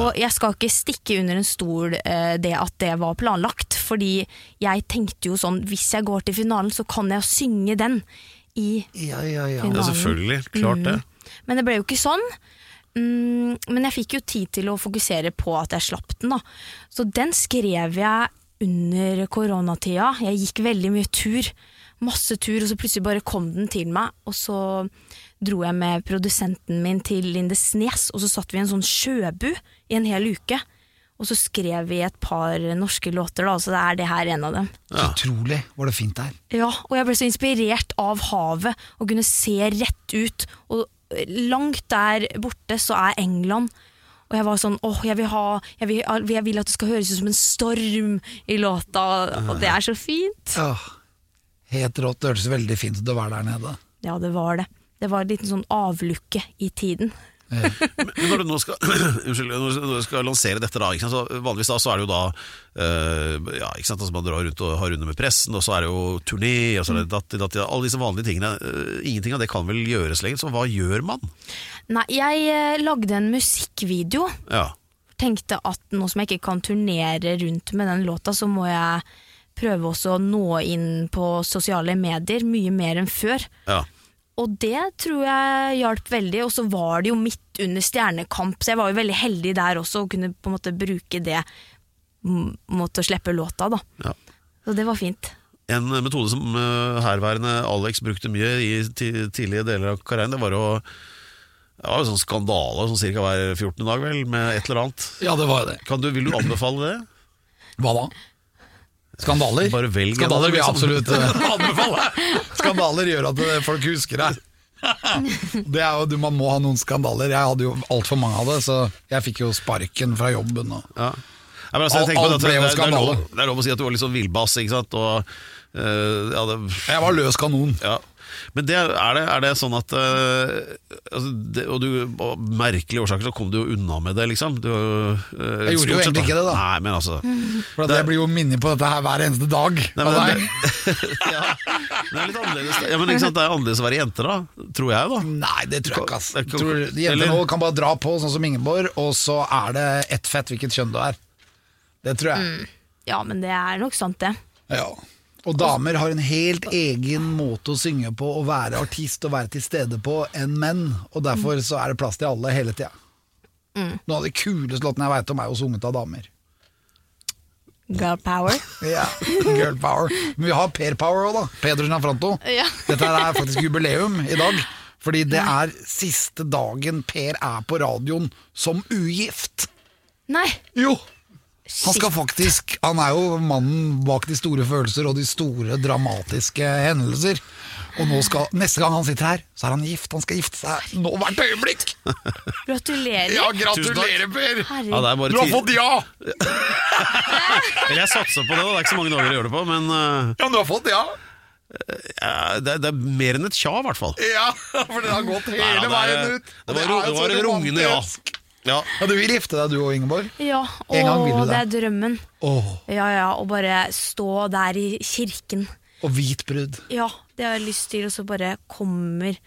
Speaker 7: Og jeg skal ikke stikke under en stol eh, det at det var planlagt. Fordi jeg tenkte jo sånn, hvis jeg går til finalen, så kan jeg jo synge den i
Speaker 5: Ja, ja, ja.
Speaker 7: finalen.
Speaker 4: Ja, selvfølgelig. Klart det.
Speaker 7: Men det ble jo ikke sånn. Mm, men jeg fikk jo tid til å fokusere på at jeg slapp den, da. Så den skrev jeg under koronatida. Jeg gikk veldig mye tur. Masse tur, og så plutselig bare kom den til meg. Og så dro jeg med produsenten min til Lindesnes, og så satt vi i en sånn sjøbu i en hel uke. Og så skrev vi et par norske låter, da, så det er det her en av dem.
Speaker 5: Ja. utrolig var det fint der.
Speaker 7: Ja, og jeg ble så inspirert av havet og kunne se rett ut. Og langt der borte så er England. Og jeg var sånn åh, jeg vil, ha, jeg vil, jeg vil at det skal høres ut som en storm i låta, og det er så fint.
Speaker 5: Ja. Helt rått. Det hørtes veldig fint ut å være der nede.
Speaker 7: Ja, det var det. Det var en liten sånn avlukke i tiden.
Speaker 4: Men når du nå skal, unnskyld, når du skal lansere dette, da, så vanligvis da, så er det jo da uh, ja, ikke sant, altså Man drar rundt og har runder med pressen, og så er det jo turné, og så er det datt, datt, alle disse vanlige tingene. Uh, ingenting av det kan vel gjøres lenger, så hva gjør man?
Speaker 7: Nei, jeg eh, lagde en musikkvideo.
Speaker 4: Ja,
Speaker 7: Tenkte at nå som jeg ikke kan turnere rundt med den låta, så må jeg prøve også å nå inn på sosiale medier mye mer enn før.
Speaker 4: ja.
Speaker 7: Og det tror jeg hjalp veldig, og så var det jo midt under Stjernekamp, så jeg var jo veldig heldig der også, og kunne på en måte bruke det mot å slippe låta, da.
Speaker 4: ja.
Speaker 7: Så det var fint.
Speaker 4: En metode som eh, herværende Alex brukte mye i tidlige deler av karrieren, det var å det var jo sånn skandale sånn cirka hver 14. dag, vel, med et eller annet.
Speaker 5: Ja, det var det.
Speaker 4: Kan du, vil du anbefale det?
Speaker 5: Hva da? Skandaler?
Speaker 4: Bare velg en
Speaker 5: Skandaler vil jeg
Speaker 4: liksom.
Speaker 5: absolutt eh, anbefale. Skandaler gjør at eh, folk husker deg. Det er jo, du, Man må ha noen skandaler. Jeg hadde jo altfor mange av det, så jeg fikk jo sparken fra jobben. Og.
Speaker 4: Ja. Men altså,
Speaker 5: Alt- alt
Speaker 4: det, det, det, er lov, det er lov å si at du var litt sånn villbass, ikke sant? Og, uh, ja, det,
Speaker 5: Jeg var løs kanon.
Speaker 4: ja. Men det, er, det, er det sånn at uh, altså, Og du, av merkelige årsaker så kom du jo unna med det, liksom. Du, uh,
Speaker 5: Jeg gjorde jo egentlig ikke det, da.
Speaker 4: Nei, men altså
Speaker 5: For det jeg blir jo minnet på dette her hver eneste dag.
Speaker 4: Nei, men ja, det er litt annerledes Ja, men ikke sant, Det er annerledes å være jente, da. Tror jeg, da.
Speaker 5: Nei, det tror jeg ikke. ass. Tror, jenter nå kan bare dra på, sånn som Ingeborg, og så er det ett fett hvilket kjønn du er. Det tror jeg.
Speaker 7: Ja, men det er nok sant, det.
Speaker 5: Ja. Og damer har en helt egen måte å synge på og være artist og være til stede på enn menn, og derfor så er det plass til alle hele tida. Noen av de kuleste låtene jeg veit om, er jo sunget av damer.
Speaker 7: Girl power.
Speaker 5: Ja, Girl power. Men vi har Per power òg, da. Pedro Gianfranto.
Speaker 7: Ja.
Speaker 5: Dette er faktisk jubileum i dag. Fordi det er siste dagen Per er på radioen som ugift.
Speaker 7: Nei,
Speaker 5: Jo! Han skal faktisk Han er jo mannen bak de store følelser og de store dramatiske hendelser. Og nå skal, neste gang han sitter her, så er han gift. Han skal gifte seg nå hvert øyeblikk!
Speaker 7: gratulerer.
Speaker 5: Ja, gratulerer, Per!
Speaker 4: Ja,
Speaker 5: Du har fått ja!
Speaker 4: Jeg satser på det. Det er ikke så mange dager å gjøre det på, men eh,
Speaker 5: Ja, du har fått ja!
Speaker 4: ja, det, er- det er mer enn et tja, i hvert fall.
Speaker 5: Ja, for det har gått hele
Speaker 4: Nei, ja, det er-
Speaker 5: veien ut.
Speaker 4: Det var, det,
Speaker 5: det
Speaker 4: var en rungende ja. Ja.
Speaker 5: Ja, Du vil gifte deg du og Ingeborg?
Speaker 7: Ja,
Speaker 5: En gang vil du det.
Speaker 7: det er drømmen.
Speaker 5: Åh,
Speaker 7: Ja, ja, å bare stå der i kirken.
Speaker 5: og hvit brud.
Speaker 7: Ja, det har jeg lyst til, og så bare kommer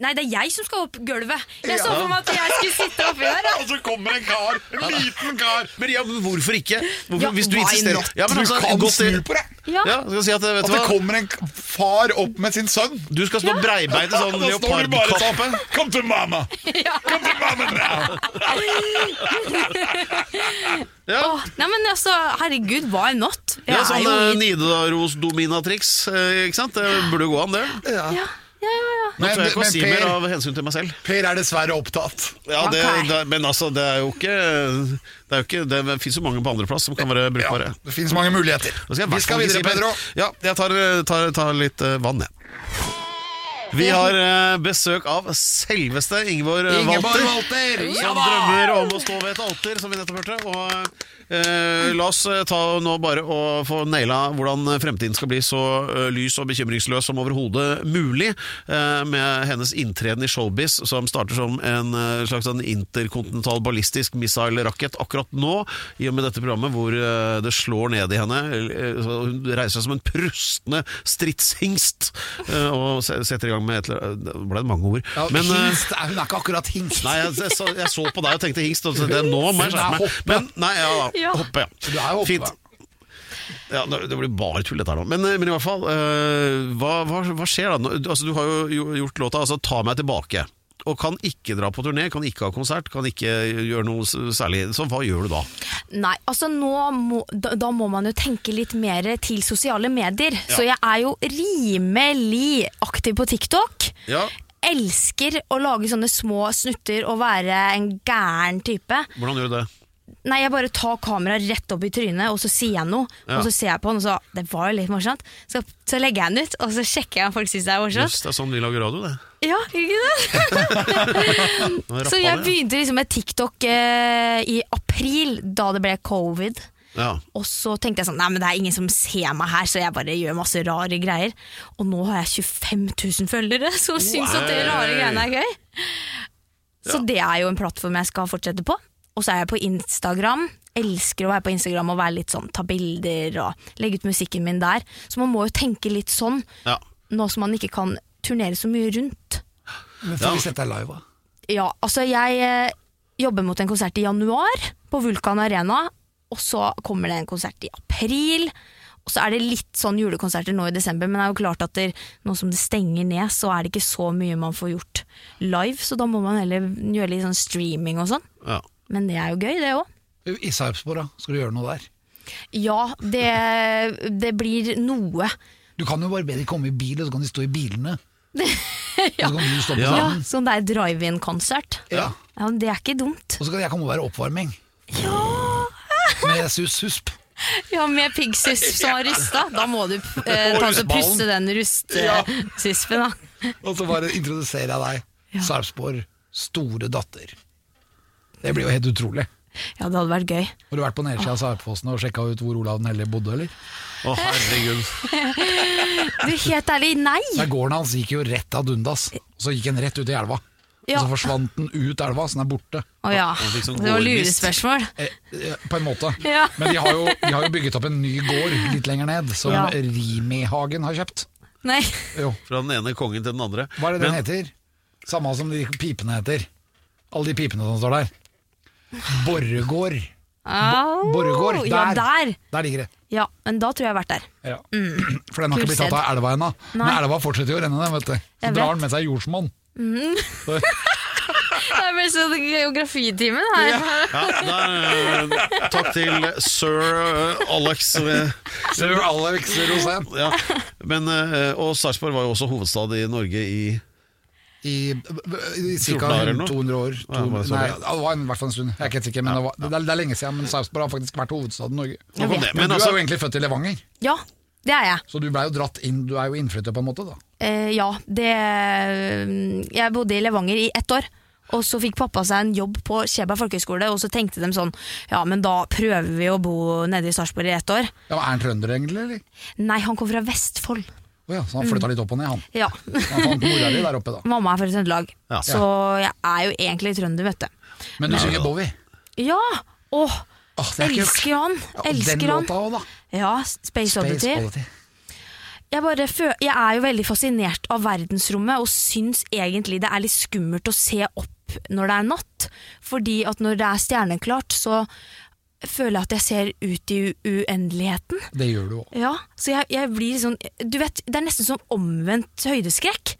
Speaker 7: Nei, det er jeg som skal opp gulvet. Jeg så for meg at jeg skulle sitte oppi der.
Speaker 5: Og så kommer en kar, en liten kar.
Speaker 4: Men ja, men hvorfor ikke? Hvorfor,
Speaker 7: Ja,
Speaker 4: hvis du
Speaker 7: why
Speaker 4: insisterer
Speaker 7: not?
Speaker 4: ja, men
Speaker 5: Du
Speaker 4: altså,
Speaker 5: kan
Speaker 4: godt
Speaker 5: snu på det.
Speaker 7: Ja.
Speaker 4: Ja, skal jeg si at, vet
Speaker 5: At
Speaker 4: du
Speaker 5: det
Speaker 4: hva?
Speaker 5: kommer en k- far opp med sin sønn.
Speaker 4: Du skal stå breibeint i sånn
Speaker 5: Da står du bare
Speaker 4: leopardkappe.
Speaker 5: sånn Kom til mamma! Kom til mamma nå!
Speaker 4: Ja.
Speaker 7: Åh, nei, men altså, herregud, why not? Jeg
Speaker 4: Ja, sånn eh, Nidaros dominatrix, eh, ikke sant? Det burde jo gå an, det.
Speaker 7: Ja, ja, ja. ja.
Speaker 4: Nå tror jeg ikke å
Speaker 5: men
Speaker 4: si mer av hensyn til meg selv.
Speaker 5: Per er dessverre opptatt.
Speaker 4: Ja, det, det, men altså, det er jo ikke Det, er jo ikke, det fins jo mange på andreplass som kan være brukbare.
Speaker 5: Det finnes mange muligheter.
Speaker 4: Skal
Speaker 5: Vi skal videre,
Speaker 4: si.
Speaker 5: Pedro.
Speaker 4: Ja, jeg tar, tar, tar litt eh, vann, jeg. Vi har eh, besøk av selveste Ingeborg
Speaker 5: Ingeborg
Speaker 4: Walter.
Speaker 5: Walter!
Speaker 4: Som drømmer om å stå ved et alter, som vi nettopp hørte. Og eh, La oss eh, ta nå bare og få naila hvordan fremtiden skal bli så eh, lys og bekymringsløs som overhodet mulig, eh, med hennes inntreden i showbiz, som starter som en eh, slags en interkontinental ballistisk missile-rakett akkurat nå, i og med dette programmet hvor det slår ned i henne. Hun reiser seg som en prustende stridshingst og setter i gang med et eller annet Det ble mange ord.
Speaker 5: Ja,
Speaker 4: Men,
Speaker 5: hingst, hun er ikke akkurat hingst.
Speaker 4: Nei, jeg, jeg, så, jeg så på deg og tenkte hingst. Og så det, nå må jeg
Speaker 5: er
Speaker 4: skjerpe meg. Men, nei, ja,
Speaker 7: Ja.
Speaker 4: hoppe, ja.
Speaker 5: Du er jo hoppe.
Speaker 4: Fint. Ja, det blir bare tull dette her nå. Men, men i hvert fall, eh, hva, hva, hva skjer da? Altså, du har jo jo gjort låta altså, 'Ta meg tilbake'. Og kan ikke dra på turné, kan ikke ha konsert, kan ikke gjøre noe særlig. Så hva gjør du da?
Speaker 7: Nei, altså nå må, da, da må man jo tenke litt mer til sosiale medier. Så jeg er jo rimelig aktiv på TikTok.
Speaker 4: Ja,
Speaker 7: Elsker å lage sånne små snutter og være en gæren type.
Speaker 4: Hvordan gjør du det?
Speaker 7: Nei, jeg bare tar kameraet rett opp i trynet, og så sier jeg noe.
Speaker 4: Ja.
Speaker 7: Og så ser jeg på den, og så Det var jo litt morsomt. Så, så legger jeg den ut, og så sjekker jeg om folk syns det er morsomt.
Speaker 4: Just, det er sånn vi lager radio, det.
Speaker 7: Ja, ikke det? Så jeg begynte liksom med TikTok eh, i april, da det ble covid.
Speaker 4: Ja.
Speaker 7: Og så tenkte jeg sånn, nei men det er ingen som ser meg her, så jeg bare gjør masse rare greier. Og nå har jeg 25 000 følgere som syns at det rare greiene er gøy. Så det er jo en plattform jeg skal fortsette på. Og så er jeg på Instagram. Elsker å være på Instagram og være litt sånn, ta bilder og legge ut musikken min der. Så man må jo tenke litt sånn,
Speaker 4: Ja.
Speaker 7: nå som man ikke kan turnere så mye rundt.
Speaker 5: Men får vi sett deg live, da?
Speaker 7: Ja, altså jeg eh, jobber mot en konsert i januar på Vulkan Arena, og så kommer det en konsert i april. Og så er det litt sånn julekonserter nå i desember, men det er jo klart at det, nå som det stenger ned, så er det ikke så mye man får gjort live, så da må man heller gjøre litt sånn streaming og sånn.
Speaker 4: Ja.
Speaker 7: Men det er jo gøy, det òg.
Speaker 5: I Sarpsborg, da? Skal du gjøre noe der?
Speaker 7: Ja, det, det blir noe.
Speaker 5: Du kan jo bare be de komme i bil, og så kan de stå i bilene. ja. så kan du stå på
Speaker 7: Ja. Sånn det er drive-in-konsert.
Speaker 5: Ja.
Speaker 7: Ja, det er ikke dumt.
Speaker 5: Og så kan jeg komme og være oppvarming.
Speaker 7: Ja,
Speaker 5: Med sus-susp.
Speaker 7: Ja, med piggsusp som har rusta. Da må du eh, ta og
Speaker 5: puste
Speaker 7: pusse den rustsuspen, da.
Speaker 5: Og så bare introduserer jeg deg. Sarpsborg store datter. Det blir jo helt utrolig.
Speaker 7: Ja, det hadde vært gøy.
Speaker 5: Har du vært på nedsida av Sarpfossen og sjekka ut hvor Olav den hellige bodde, eller?
Speaker 4: Å, herregud.
Speaker 7: Du, helt ærlig, nei!
Speaker 5: Der gården hans gikk jo rett ad undas, og så gikk den rett ut i elva.
Speaker 7: Ja.
Speaker 5: Og så forsvant den ut elva, så den er borte.
Speaker 7: Å ja,
Speaker 4: liksom
Speaker 7: det var lurespørsmål.
Speaker 5: Eh, eh, på en måte.
Speaker 7: Ja.
Speaker 5: Men de har, jo, de har jo bygget opp en ny gård litt lenger ned, som
Speaker 7: Ja.
Speaker 5: Rimi-hagen har kjøpt.
Speaker 7: Nei.
Speaker 5: Jo.
Speaker 4: Fra den ene kongen til den andre.
Speaker 5: Hva er det den
Speaker 4: Men-
Speaker 5: heter? Samme som de pipene heter. Alle de pipene som står der. Borregård.
Speaker 7: Au.
Speaker 5: Borregård. Der.
Speaker 7: Ja, der.
Speaker 5: Der ligger det.
Speaker 7: Ja, men da tror jeg jeg har vært der.
Speaker 5: Ja. For den har ikke blitt tatt av elva ennå. Men elva fortsetter jo å renne, den, vet du. Så
Speaker 7: Jeg
Speaker 5: drar
Speaker 7: vet.
Speaker 5: den med seg jordsmonn. Mm.
Speaker 7: Det ble sånn geografitimen her.
Speaker 4: Ja, da, eh, takk til sir eh, Alex.
Speaker 5: Sir Alex Rosén.
Speaker 4: Ja. Men, eh, og Sarpsborg var jo også hovedstad i Norge i
Speaker 5: I, i ca.
Speaker 4: år eller noe?
Speaker 5: 200 år. To,
Speaker 4: det
Speaker 5: nei, det var i hvert fall en stund. Jeg er ikke helt sikker, men det, var, det, er, det er lenge siden. Men Sarpsborg har faktisk vært hovedstaden i Norge.
Speaker 4: Det.
Speaker 5: Men,
Speaker 4: Men
Speaker 5: du
Speaker 4: altså,
Speaker 5: er jo egentlig født i Levanger,
Speaker 7: Ja, det er jeg.
Speaker 5: så du blei jo dratt inn. Du er jo innflytter på en måte, da.
Speaker 7: Eh, ja, det Jeg bodde i Levanger i ett år. Og så fikk pappa seg en jobb på Kjeberg folkehøgskole, og så tenkte de sånn Ja, men da prøver vi å bo nede i Sarpsborg i ett år.
Speaker 5: Ja, Er han trønder egentlig, eller?
Speaker 7: Nei, han kom fra Vestfold.
Speaker 5: Å ja, så han flytta litt opp og ned, han.
Speaker 7: Ja.
Speaker 5: Han fant mora di der oppe, da.
Speaker 7: Mamma er fra Trøndelag,
Speaker 4: Ja.
Speaker 7: så jeg er jo egentlig trønder, vet du.
Speaker 5: Men du synger Bowie.
Speaker 7: Ja! Åh,
Speaker 5: oh, er
Speaker 7: elsker han!
Speaker 5: Ja, og
Speaker 7: elsker
Speaker 5: den
Speaker 7: han.
Speaker 5: låta òg, da.
Speaker 7: Ja, Space,
Speaker 5: Space
Speaker 7: Oddity.
Speaker 5: Oddity.
Speaker 7: jeg, jeg er jo veldig fascinert av verdensrommet og syns egentlig det er litt skummelt å se opp når det er natt. Fordi at når det er stjerneklart, så føler jeg at jeg ser ut i uendeligheten.
Speaker 5: Det gjør du òg.
Speaker 7: Ja, så jeg, jeg blir sånn Du vet, det er nesten som omvendt høydeskrekk.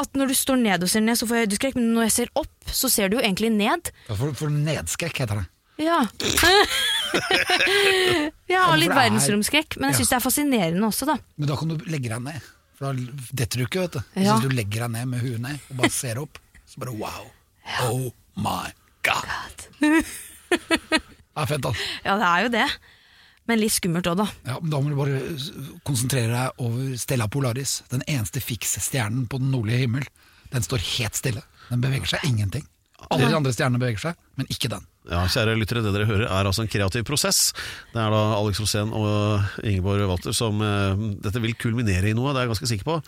Speaker 7: At når du står ned og ser ned, så får jeg høydeskrekk, men når jeg ser opp, så ser du jo egentlig ned.
Speaker 5: For, for nedskrekk heter det.
Speaker 7: Ja. jeg har litt
Speaker 5: er-
Speaker 7: verdensromskrekk, men jeg syns det er fascinerende også, da.
Speaker 5: Men da kan du legge deg ned. For da detter du ikke, vet du.
Speaker 7: Ja.
Speaker 5: Du legger deg ned med huet ned og bare ser opp, så bare wow. Oh my god. god. Det er fett, da.
Speaker 7: Ja, det er jo det. Men litt skummelt òg, da.
Speaker 5: Ja, men da må du bare konsentrere deg over Stella Polaris. Den eneste fiksstjernen på den nordlige himmel. Den står helt stille. Den beveger seg ingenting. Alle de andre stjernene beveger seg, men ikke den.
Speaker 4: Ja, kjære lyttere, det dere hører er altså en kreativ prosess. Det er da Alex Rosén og Ingeborg Walter som eh, Dette vil kulminere i noe, det er jeg ganske sikker på.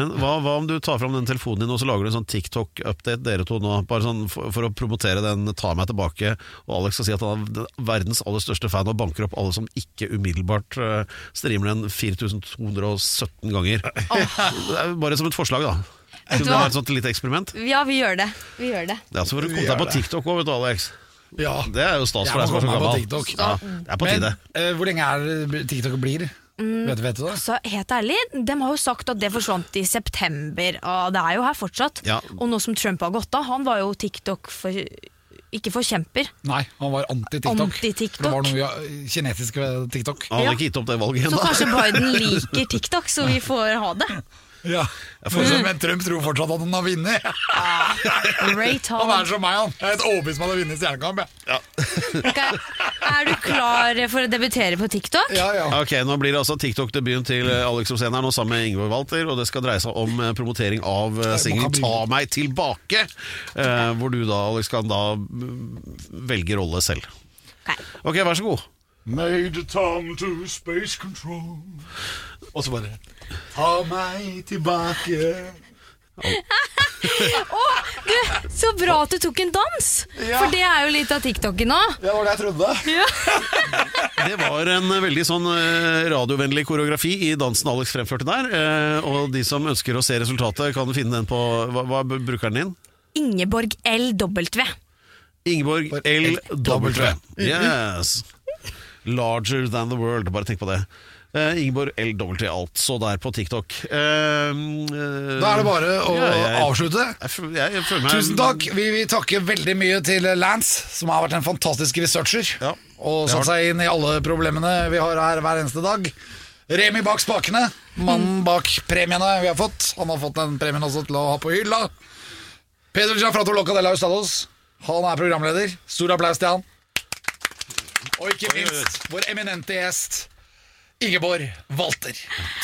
Speaker 4: Men hva, hva om du tar fram den telefonen din og så lager du en sånn TikTok-update, dere to nå, bare sånn for, for å promotere den Ta meg tilbake, og Alex skal si at han er verdens aller største fan og banker opp alle som ikke umiddelbart eh, streamer den 4217 ganger. Er bare som et forslag, da.
Speaker 7: Du
Speaker 4: det være et sånt lite eksperiment?
Speaker 7: Ja, vi gjør det. Vi gjør det.
Speaker 4: er altså for å komme deg på TikTok òg, vet du, Alex.
Speaker 5: Ja.
Speaker 4: Det er jo stas for deg som er så gammel.
Speaker 5: TikTok.
Speaker 4: Ja, det er på
Speaker 5: Men
Speaker 4: tide.
Speaker 5: eh, hvor lenge er TikTok blir? Vet, du- vet du det?
Speaker 7: Så helt ærlig, de har jo sagt at det forsvant i september, og det er jo her fortsatt.
Speaker 4: Ja.
Speaker 7: Og nå som Trump har gått av, han var jo TikTok for ikke forkjemper.
Speaker 5: Nei, han var anti-TikTok.
Speaker 7: Anti-TikTok.
Speaker 5: Det var noe ja, kinetisk ved TikTok.
Speaker 4: Han hadde
Speaker 7: Ja.
Speaker 4: ikke gitt opp det valget
Speaker 7: Så
Speaker 4: ennå.
Speaker 7: kanskje Biden liker TikTok, så vi får ha det.
Speaker 5: Ja. Men Trump tror fortsatt at han har vunnet.
Speaker 7: Great
Speaker 5: Han er som meg, han. Jeg er et overbevist om at han har vunnet Stjernekamp. Ja.
Speaker 7: Okay. Er du klar for å debutere på TikTok?
Speaker 5: Ja, ja.
Speaker 4: Ok, Nå blir det altså TikTok-debuten til eh, Alex Rosén her nå sammen med Ingeborg Walter. Og det skal dreie seg om eh, promotering av eh, singelen 'Ta meg tilbake'. eh, hvor du da, Alex, kan da mm, velge rolle selv.
Speaker 7: Ok.
Speaker 4: Ok, vær så god.
Speaker 5: Major Tom to space control. Og så bare Ta meg tilbake.
Speaker 7: Du, Så bra at du tok en dans! For det er jo litt av TikToken nå.
Speaker 5: Det var det jeg trodde.
Speaker 4: Det var en eh, veldig sånn eh, radiovennlig koreografi i dansen Alex fremførte der. eh, Og de som ønsker å se resultatet, kan finne den på Hva, hva bruker den din?
Speaker 7: Ingeborg LW.
Speaker 4: Ingeborg LW. Yes. Larger than the world. Bare tenk på det. Uh, Ingeborg LWT, altså der på TikTok. Uh, uh,
Speaker 5: Da er det bare å
Speaker 4: ja, jeg-
Speaker 5: avslutte.
Speaker 4: Jeg, jeg, jeg føler meg
Speaker 5: Tusen takk. Vi vil takke veldig mye til Lance, som har vært en fantastisk researcher.
Speaker 4: Ja,
Speaker 5: og satt seg inn i alle problemene vi har her hver eneste dag. Remi bak spakene, mannen bak premiene vi har fått. Han har fått den premien også til å ha på hylla. Pedro Gianfrato Locadella Ustados. Han er programleder. Stor applaus til han. Og ikke minst vår eminente gjest Ingeborg Walter.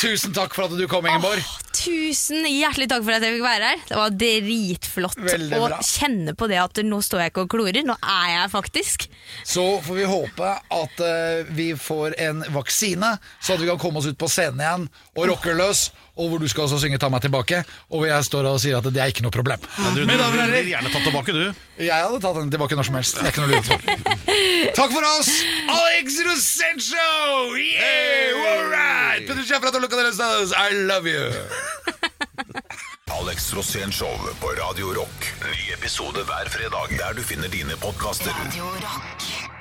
Speaker 5: Tusen takk for at du kom, Ingeborg.
Speaker 7: Tusen hjertelig takk for at jeg fikk være her. Det var dritflott å kjenne på det at nå står jeg ikke og klorer. Nå er jeg faktisk.
Speaker 5: Så får vi håpe at uh, vi får en vaksine, så at vi kan komme oss ut på scenen igjen og rocke løs. Og hvor du skal også synge 'Ta meg tilbake', og hvor jeg står og sier at det er ikke noe problem.
Speaker 4: Men du, du,
Speaker 5: Mine
Speaker 4: du vil gjerne tatt tilbake, du.
Speaker 5: jeg hadde tatt den tilbake når som helst. Det er ikke noe lurt. Takk for oss, Alex Rosencho! Yeah, all right! Petter Sjefrat og Luca stedet. I love you!
Speaker 6: Alex Rosén Show på Radio Rock. Ny episode hver fredag der du finner dine podkaster.
Speaker 8: Radio Rock.